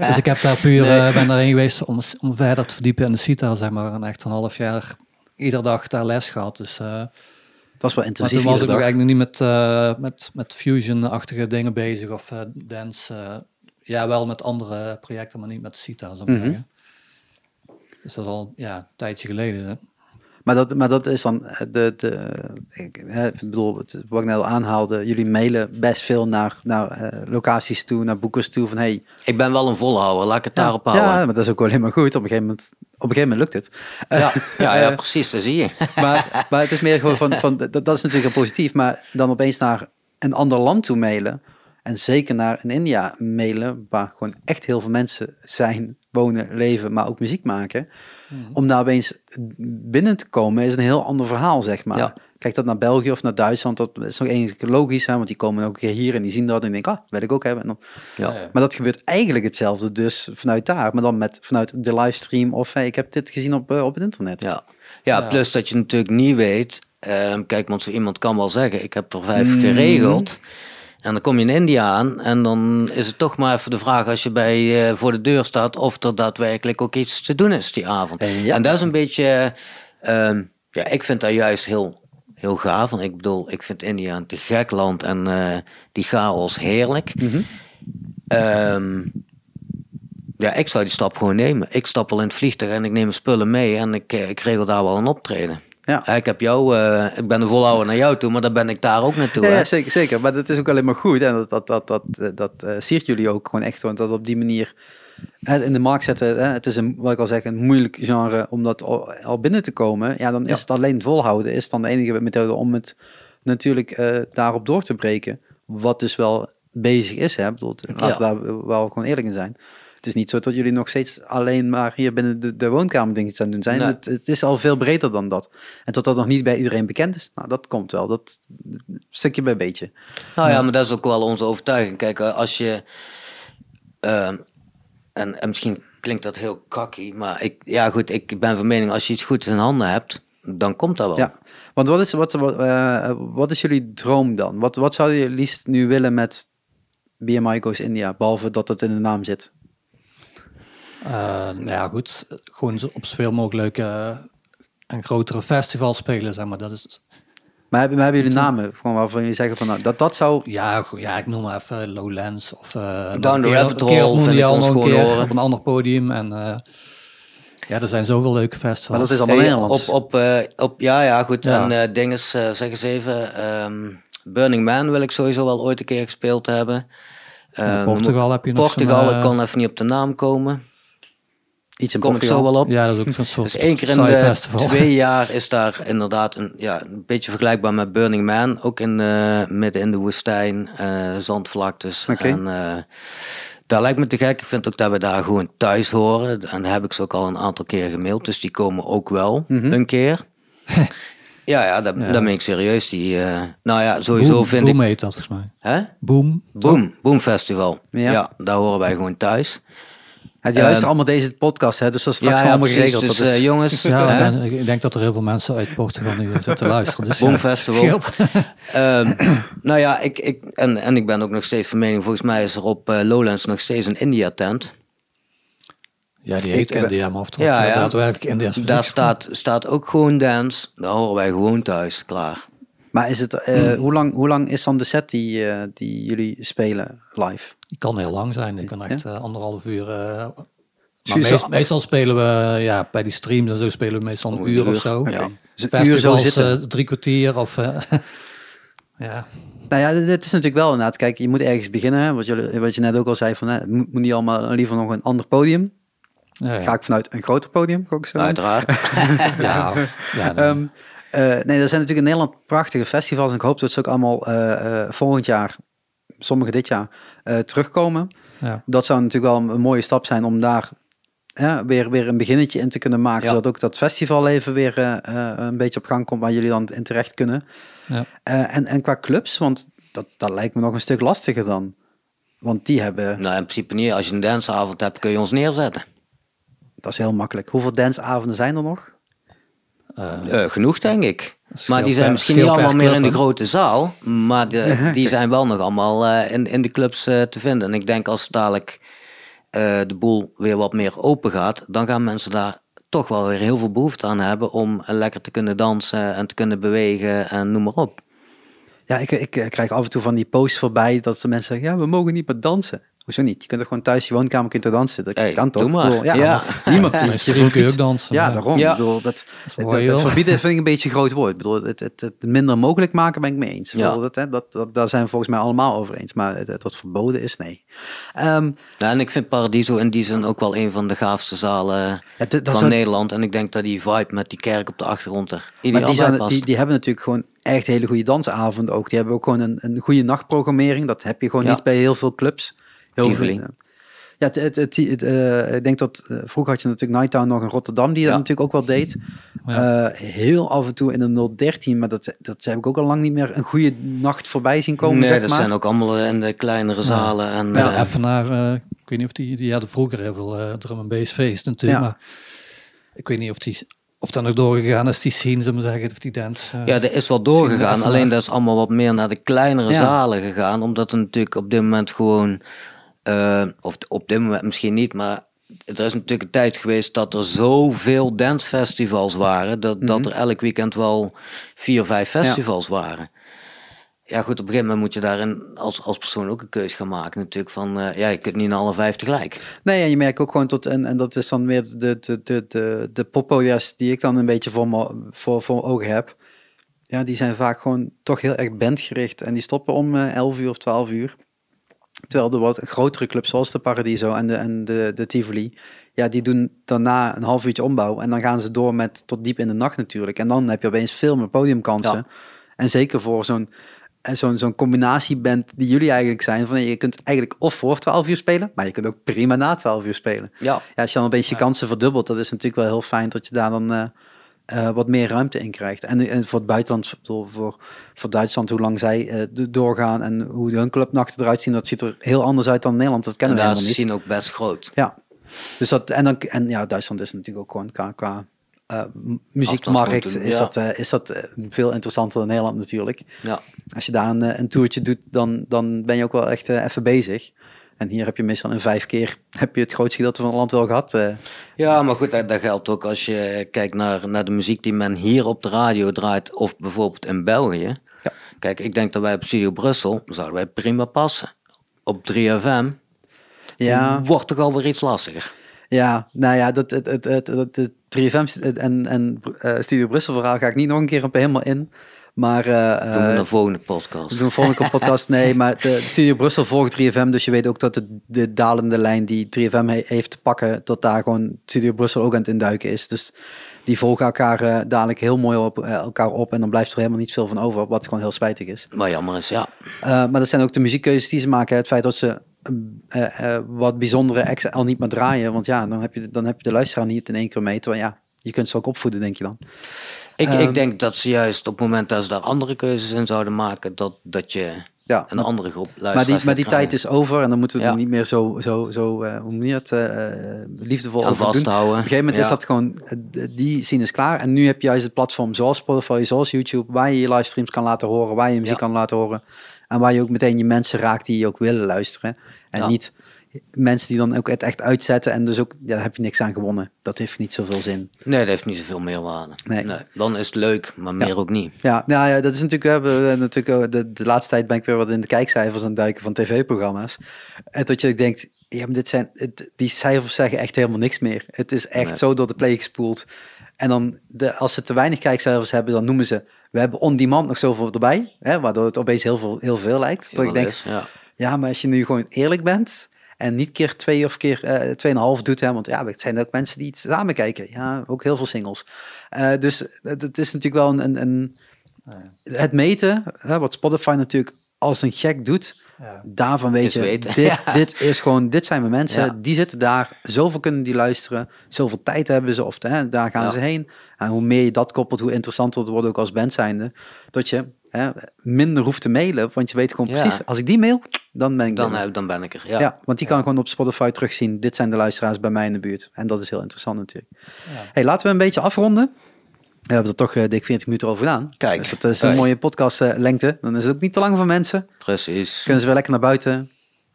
dus ik heb daar puur, nee. uh, ben daarheen geweest om, om verder te verdiepen in de CITA, zeg maar. En echt een half jaar iedere dag daar les gehad. Dus, uh, dat
was wel intensief.
Maar toen was ik nog eigenlijk niet met, uh, met, met fusion-achtige dingen bezig of dance. ja, wel met andere projecten, maar niet met CITA, mm -hmm. Dus dat is al ja, een tijdje geleden. Hè.
Maar dat, maar dat is dan eh, de, de ik, ik bedoel, wat ik net al aanhaalde, jullie mailen best veel naar, naar uh, locaties toe, naar boekers toe van hey.
Ik ben wel een volhouder, laat ik het daarop houden.
Ja, maar dat is ook alleen maar goed. Op een gegeven moment, op een gegeven moment lukt het.
Ja, ja, ja precies, dat zie je.
maar, maar het is meer gewoon van, van dat, dat is natuurlijk heel positief, maar dan opeens naar een ander land toe mailen. En zeker naar een India mailen, waar gewoon echt heel veel mensen zijn, wonen, leven, maar ook muziek maken. Mhm. Om daar opeens binnen te komen is een heel ander verhaal, zeg maar. Kijk dat naar België of naar Duitsland, dat is nog eens logisch, hè, want die komen ook hier en die zien dat en denken, ah, wil ik ook hebben. En dan, ja. Maar dat gebeurt eigenlijk hetzelfde dus vanuit daar, maar dan met, vanuit de livestream of hey, ik heb dit gezien op, uh, op het internet.
Ja. Ja, plus dat je natuurlijk niet weet, uh, kijk, want zo iemand kan wel zeggen, ik heb er vijf mm. geregeld. En dan kom je in India aan en dan is het toch maar even de vraag als je bij, uh, voor de deur staat of er daadwerkelijk ook iets te doen is die avond. En, en dat is een beetje, uh, ja, ik vind dat juist heel, heel gaaf. Want ik bedoel, ik vind India een te gek land en uh, die chaos heerlijk. Mm -hmm. um, ja, ik zou die stap gewoon nemen. Ik stap al in het vliegtuig en ik neem spullen mee en ik, eh, ik regel daar wel een optreden. Ja. ik heb jou, uh, ik ben een volhouder naar jou toe, maar dan ben ik daar ook naartoe.
Ja, zeker, zeker. Maar dat is ook alleen maar goed. En dat, dat, dat, dat, eh, dat uh, siert jullie ook gewoon echt. Want dat op die manier in de markt zetten. Hè, het is een, wat ik al zeg, een moeilijk genre om dat al, binnen te komen. Ja, dan is het alleen volhouden. Is dan de enige methode om het natuurlijk uh, daarop door te breken. Wat dus wel bezig is. Hè. Bedoel, laten we daar wel gewoon eerlijk in zijn het is niet zo dat jullie nog steeds alleen maar hier binnen de, de woonkamer dingen aan doen zijn. Het, het, is al veel breder dan dat. En tot dat nog niet bij iedereen bekend is, nou dat komt wel. Dat stukje bij beetje.
Nou ja, maar dat is ook wel onze overtuiging. Kijk, eh, als je. Ehm, en, en misschien klinkt dat heel kakkie, maar ik, ja goed, ik ben van mening als je iets goeds in handen hebt, dan komt dat wel.
Ja, want wat is, wat, uh, wat is jullie droom dan? Wat, wat zou je liefst nu willen met BMI Goes India, behalve dat het in de naam zit?
Uh, nou ja, goed. Gewoon op zoveel mogelijk uh, een grotere festival spelen, zeg maar. Dat is...
Maar hebben, hebben jullie namen gewoon waarvan jullie zeggen van nou, dat dat zou...
Ja, ja ik noem maar even Lowlands of uh,
Down the Rabbit Hole vind ik ons gewoon
horen. op een ander podium en... Uh, ja, er zijn zoveel leuke festivals.
Maar dat is allemaal Nederlands.
Op, op, uh, op, ja, ja, goed. Ja. En uh, dinges, uh, zeg eens even. Um, Burning Man wil ik sowieso wel ooit een keer gespeeld hebben.
Um, Portugal heb je nog
Portugal, ik kan even niet op de naam komen.
Iets in
Kom
Portugal.
ik zo wel op.
Ja, dat is ook een soort
Dus één keer in de festival. twee jaar is daar inderdaad een, ja, een beetje vergelijkbaar met Burning Man. Ook in, midden in de woestijn, zandvlaktes.
Okay.
En dat lijkt me te gek. Ik vind ook dat we daar gewoon thuis horen. En daar heb ik ze ook al een aantal keer gemaild. Dus die komen ook wel
Mhm.
mm -hmm. een keer. ja, ja, dat, ja. dat meen ik serieus. Die, uh, nou ja, sowieso
Boom,
vind
Boom
ik...
heet dat volgens mij.
Hè?
Boom.
Boom. Boom Festival. Ja. ja. daar horen wij gewoon thuis.
Ja, die luisteren uh, allemaal deze podcast, hè? dus dat is straks
ja, ja,
allemaal
precies,
geregeld.
Dus,
is...
uh, jongens,
ja, ben, ik denk dat er heel veel mensen uit Portugal nu zitten luisteren. Dus ja,
Festival. um, nou ja, ik, ik, en, en ik ben ook nog steeds van mening, volgens mij is er op uh, Lowlands nog steeds een India tent.
Ja, die heet
Ik,
India, maar of toch
Ja, ja.
daadwerkelijk India.
Daar staat, staat ook gewoon dance. Daar horen wij gewoon thuis, klaar.
Maar is het, uh, hoe, lang, hoe lang is dan de set die, uh, die jullie spelen live?
Die kan heel lang zijn. Die kan echt ja? uh, anderhalf uur. maar meest, meestal spelen we, ja, bij die streams en zo spelen we meestal een
Een
uur,
uur,
of zo.
Oké.
Ja.
Dus een uur zo zitten.
eh, drie kwartier of... eh, ja,
Nou ja, dit is natuurlijk wel inderdaad. Kijk, je moet ergens beginnen. hè, Wat, jullie, wat je net ook al zei, van, hè, moet, niet allemaal liever nog een ander podium.
ja, ja.
Ga ik vanuit een groter podium, ik zo.
Uiteraard.
ja, ja, nee.
Ehm, eh, nee, er zijn natuurlijk in Nederland prachtige festivals. En ik hoop dat ze ook allemaal eh, eh, volgend jaar, sommige dit jaar, eh, terugkomen.
ja.
Dat zou natuurlijk wel een, mooie stap zijn om daar weer, weer een beginnetje in te kunnen maken.
Ja.
Zodat ook dat festivalleven weer eh, eh, een beetje op gang komt waar jullie dan in terecht kunnen.
Ja.
Eh, en, en qua clubs, want dat, dat lijkt me nog een stuk lastiger dan. Want die hebben,
nou, in principe niet. Als je een danceavond hebt, kun je ons neerzetten.
dat is heel makkelijk. Hoeveel danceavonden zijn er nog?
Eh,
Eh, genoeg, denk ik. Maar die zijn misschien niet allemaal meer in de grote zaal. Maar de, die zijn wel nog allemaal eh, in, in de clubs te vinden. En ik denk als dadelijk de boel weer wat meer open gaat, dan gaan mensen daar toch wel weer heel veel behoefte aan hebben om lekker te kunnen dansen en te kunnen bewegen en noem maar op.
Ja, ik, ik, ik krijg af en toe van die posts voorbij dat de mensen zeggen, ja, we mogen niet meer dansen. Hoezo niet? Je kunt toch gewoon thuis je woonkamer kunt er dansen. Dat
Hey,
kan toch?
doe maar.
Ik bedoel, ja,
Ja.
niemand die
stream kun je ook dansen.
Ja, daarom.
Ja.
Ik bedoel, dat,
Dat mooi, joh.
verbieden vind ik een beetje een groot woord. Ik bedoel, het, het, het minder mogelijk maken ben ik mee eens.
Ja.
bedoel, dat, hè, dat, dat, daar zijn we volgens mij allemaal over eens. Maar wat verboden is, nee. Ehm,
Nou, en ik vind Paradiso in die zin ook wel een van de gaafste zalen
ja, dat
van
het-
Nederland. En ik denk dat die vibe met die kerk op de achtergrond er
Maar die, zijn,
past.
die, die hebben natuurlijk gewoon echt hele goede dansavonden ook. Die hebben ook gewoon een, een goede nachtprogrammering. Dat heb je gewoon
Ja.
niet bij heel veel clubs. Heel veel, ja, het, het, het, het, eh, ik denk dat eh, vroeger had je natuurlijk Nighttown nog in Rotterdam die dat
Ja.
natuurlijk ook wel deed.
Ja.
Eh, heel af en toe in een 013, maar dat, dat heb ik ook al lang niet meer een goede nacht voorbij zien komen.
nee,
zeg
dat
maar.
zijn ook allemaal in de kleinere zalen. En,
Ja,
eh,
even naar, eh, ik weet niet of die, die hadden vroeger heel veel drum en bass feest natuurlijk,
Ja.
maar ik weet niet of die, of dat nog doorgegaan is, die scene, zullen we zeggen, of die dance.
Ja, er is wel doorgegaan. Alleen dat is allemaal wat meer naar de kleinere
Ja.
zalen gegaan. Omdat er natuurlijk op dit moment gewoon... eh, of op dit moment misschien niet, maar... Er is natuurlijk een tijd geweest dat er zoveel dancefestivals waren. Dat, dat er elk weekend wel vier, vijf festivals waren. Ja goed, op een gegeven moment moet je daarin als, als persoon ook een keus gaan maken natuurlijk. Van, eh, ja, je kunt niet naar alle vijf tegelijk.
Nee, en je merkt ook gewoon tot, en, en dat is dan weer de, de, de, de, de poppodia's die ik dan een beetje voor, me, voor, voor ogen heb. Ja, die zijn vaak gewoon toch heel erg bandgericht. En die stoppen om eh 11 uur of 12 uur. Terwijl de wat grotere clubs zoals de Paradiso en de, en de, de Tivoli, ja, die doen daarna een half uurtje ombouw. En dan gaan ze door met tot diep in de nacht natuurlijk. En dan heb je opeens veel meer podiumkansen.
Ja.
En zeker voor zo'n eh, zo'n zo'n combinatieband die jullie eigenlijk zijn. Van, je kunt eigenlijk of voor 12 uur spelen, maar je kunt ook prima na 12 uur spelen.
Ja.
Ja, als je dan opeens je kansen verdubbelt, dat is natuurlijk wel heel fijn dat je daar dan eh, eh, wat meer ruimte in krijgt. En, en voor het buitenland, voor, voor Duitsland, hoe lang zij eh, do- doorgaan en hoe hun clubnachten eruit zien, dat ziet er heel anders uit dan Nederland. Dat
En
kennen we helemaal niet.
zien ook best groot.
Ja, dus dat, en, dan, en ja, Duitsland is natuurlijk ook gewoon qua, qua eh, muziekmarkt, is, dat, is dat veel interessanter dan Nederland natuurlijk.
Ja.
Als je daar een, een toertje doet, dan, dan ben je ook wel echt even bezig. En hier heb je meestal in vijf keer heb je het grootste gedeelte van het land wel gehad. Uh.
Ja, maar goed, dat, dat, geldt ook als je kijkt naar, naar de muziek die men hier op de radio draait, of bijvoorbeeld in België. Ja. Kijk, ik denk dat wij op Studio Brussel zouden wij prima passen. Op 3FM ja. wordt toch alweer iets lastiger.
Ja, nou ja, dat, het, het, het, het, 3FM en, en uh, Studio Brussel verhaal ga ik niet nog een keer op helemaal in. Maar, uh,
doen we een volgende podcast.
We doen een volgende podcast, nee. Maar de, Studio Brussel volgt 3FM, dus je weet ook dat de, de dalende lijn die 3FM heeft te pakken, tot daar gewoon Studio Brussel ook aan het induiken is. Dus die volgen elkaar uh, dadelijk heel mooi op elkaar op en dan blijft er helemaal niet veel van over, wat gewoon heel spijtig is.
Maar jammer is, ja.
maar dat zijn ook de muziekkeuzes die ze maken. Het feit dat ze uh, wat bijzondere XL niet meer draaien. Want ja, dan heb je, dan heb je de luisteraar niet in één keer mee. Terwijl ja, je kunt ze ook opvoeden, denk je dan.
Ik, ik ehm, denk dat ze juist op het moment dat ze daar andere keuzes in zouden maken, dat, dat je ja, een andere groep
Maar die, maar die tijd is over en dan moeten we ja. niet meer zo, zo, zo uh, hoe noem je het, liefdevol
over vasthouden.
Op een gegeven moment is dat gewoon, die scene is klaar. En nu heb je juist het platform zoals Spotify, zoals YouTube, waar je je livestreams kan laten horen, waar je muziek kan laten horen. En waar je ook meteen je mensen raakt die je ook willen luisteren. En niet mensen die dan ook het echt uitzetten en dus ook, ja, daar heb je niks aan gewonnen. Dat heeft niet zoveel zin.
Nee, dat heeft niet zoveel meerwaarde. Nee. nee. Dan is het leuk, maar meer ook niet.
Ja, nou ja, dat is natuurlijk, we hebben natuurlijk de, de laatste tijd ben ik weer wat in de kijkcijfers aan het duiken van tv-programma's. En dat je denkt, ja, maar dit zijn, die cijfers zeggen echt helemaal niks meer. Het is echt zo door de play gespoeld. En dan, de, als ze te weinig kijkcijfers hebben, dan noemen ze we hebben on-demand nog zoveel erbij, hè, waardoor het opeens heel veel, heel veel lijkt. dat ik denk, ja. ja, maar als je nu gewoon eerlijk bent en niet keer twee of keer uh, tweeënhalf doet, hè, want ja, het zijn ook mensen die iets samen kijken. Ja, ook heel veel singles. Uh, dus het is natuurlijk wel een, een, een het meten, hè, wat Spotify natuurlijk als een gek doet, ja. daarvan weet je, dit, dit is gewoon, dit zijn mijn mensen, die zitten daar, zoveel kunnen die luisteren, zoveel tijd hebben ze, of hè, daar gaan ze heen. En hoe meer je dat koppelt, hoe interessanter het wordt ook als band zijnde, dat je hè, minder hoeft te mailen, want je weet gewoon precies, als ik die mail, dan ben ik
dan, uh, dan ben ik er. Ja,
ja want die kan gewoon op Spotify terugzien, dit zijn de luisteraars bij mij in de buurt. En dat is heel interessant natuurlijk. Hey, laten we een beetje afronden. We hebben er toch uh, dik 40 minuten over gedaan.
Kijk.
Dus dat is een mooie podcast uh, lengte. Dan is het ook niet te lang voor mensen.
Precies.
Kunnen ze weer lekker naar buiten.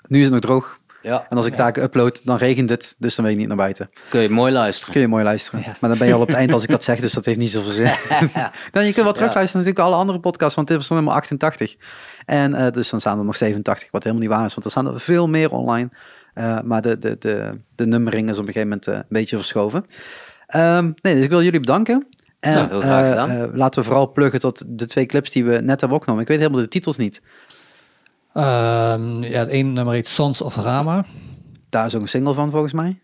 Nu is het nog droog. Ja. En als ik daar upload, dan regent het. Dus dan weet ik niet naar buiten.
Kun je mooi luisteren.
Kun je mooi luisteren. Maar dan ben je al op het eind als ik dat zeg. Dus dat heeft niet zoveel zin. dan je kunt wel terugluisteren natuurlijk alle andere podcasts. Want dit was nummer 88. En uh, dus dan staan er nog 87. Wat helemaal niet waar is. Want er staan er veel meer online. maar de, de, de, de nummering is op een gegeven moment een beetje verschoven. Um, nee, dus ik wil jullie bedanken. En nou, uh, laten we vooral pluggen tot de twee clips die we net hebben opgenomen. Ik weet helemaal de titels niet.
Um, ja, het ene nummer heet Sons of Rama.
Daar is ook een single van volgens mij.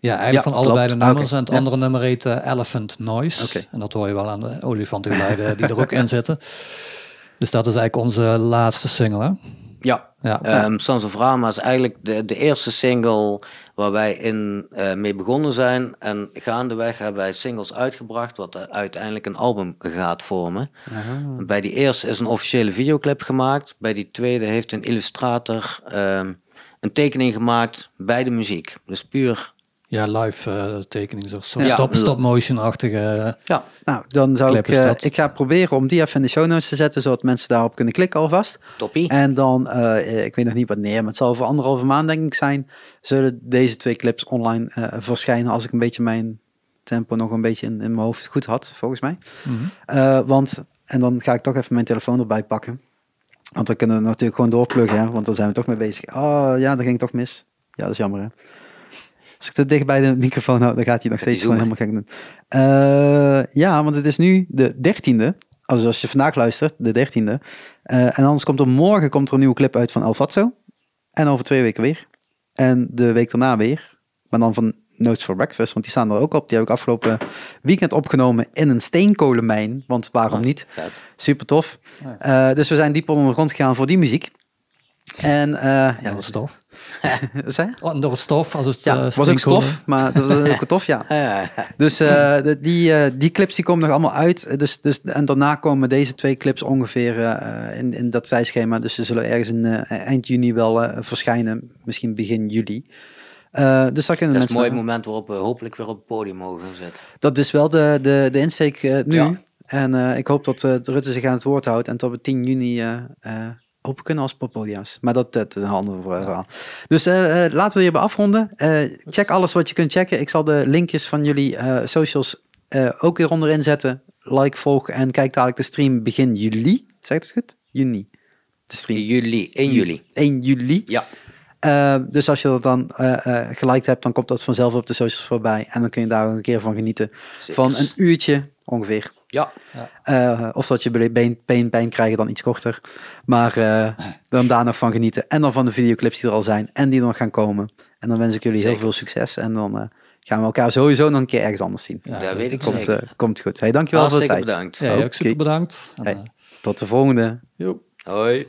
Ja, eigenlijk van allebei de nummers. En het andere nummer heet uh, Elephant Noise. En dat hoor je wel aan de olifantengeluiden die er ook in zitten. Dus dat is eigenlijk onze laatste single. Hè?
Ja, ja. Um, Sons of Rama is eigenlijk de, de eerste single waar wij in, uh, mee begonnen zijn. En gaandeweg hebben wij singles uitgebracht, wat uiteindelijk een album gaat vormen. Aha. Bij die eerste is een officiële videoclip gemaakt. Bij die tweede heeft een illustrator uh, een tekening gemaakt bij de muziek. Dus puur
ja, live uh, tekening, zo, zo stop, stop motion-achtige.
Ja, nou dan zou ik, uh, ik ga proberen om die even in de show notes te zetten, zodat mensen daarop kunnen klikken alvast.
Toppie.
En dan, uh, ik weet nog niet wanneer, maar het zal over anderhalve maand denk ik zijn, zullen deze twee clips online verschijnen als ik een beetje mijn tempo nog een beetje in, in mijn hoofd goed had, volgens mij. Mm -hmm. want, en dan ga ik toch even mijn telefoon erbij pakken. Want dan kunnen we natuurlijk gewoon doorpluggen, hè, want dan zijn we toch mee bezig. Oh ja, dat ging toch mis. Ja, dat is jammer hè. Als ik te dicht bij de microfoon hou, dan gaat hij nog steeds gewoon helemaal gek doen. Uh, ja, want het is nu de dertiende. Also als je vandaag luistert, de dertiende. Uh, en anders komt er morgen komt er een nieuwe clip uit van Alfatso. En over twee weken weer. En de week daarna weer. Maar dan van Notes for Breakfast, want die staan er ook op. Die heb ik afgelopen weekend opgenomen in een steenkolenmijn. Want waarom oh, niet? Super tof. Uh, dus we zijn diep onder de grond gegaan voor die muziek. En uh,
ja, door het stof.
Zei?
Oh, door het stof. Als het
ja, uh, was ook stof, maar dat was ook tof, ja. dus uh, de, die, die clips die komen nog allemaal uit. Dus, dus, en daarna komen deze twee clips ongeveer in, in dat tijdschema. Dus ze zullen ergens in eind juni wel verschijnen. Misschien begin juli. Uh, dus
dat, dat is een mooi moment waarop we hopelijk weer op het podium mogen zetten.
Dat is wel de, de, de insteek nu. En ik hoop dat Rutte zich aan het woord houdt en tot we 10 juni open kunnen als poppodia's. Maar dat, dat is een ander verhaal. Dus uh, uh, laten we hierbij afronden. Uh, check alles wat je kunt checken. Ik zal de linkjes van jullie socials ook weer onderin zetten. Like, volg en kijk dadelijk de stream begin juli. Zeg het goed? Juni.
De stream. Juli, 1 juli.
1 juli.
Ja.
Dus als je dat dan geliked hebt, dan komt dat vanzelf op de socials voorbij. En dan kun je daar een keer van genieten. Van een uurtje ongeveer.
Ja.
Uh, of dat je been, pijn, pijn krijgen dan iets korter. Maar uh, dan daar nog van genieten. En dan van de videoclips die er al zijn. En die nog gaan komen. En dan wens ik jullie heel veel succes. En dan uh, gaan we elkaar sowieso nog een keer ergens anders zien.
Ja, dat weet ik
komt, komt goed. Hey, dankjewel
voor de tijd.
bedankt. Ja, ook super bedankt.
Hey, tot de volgende.
Jo.
Hoi.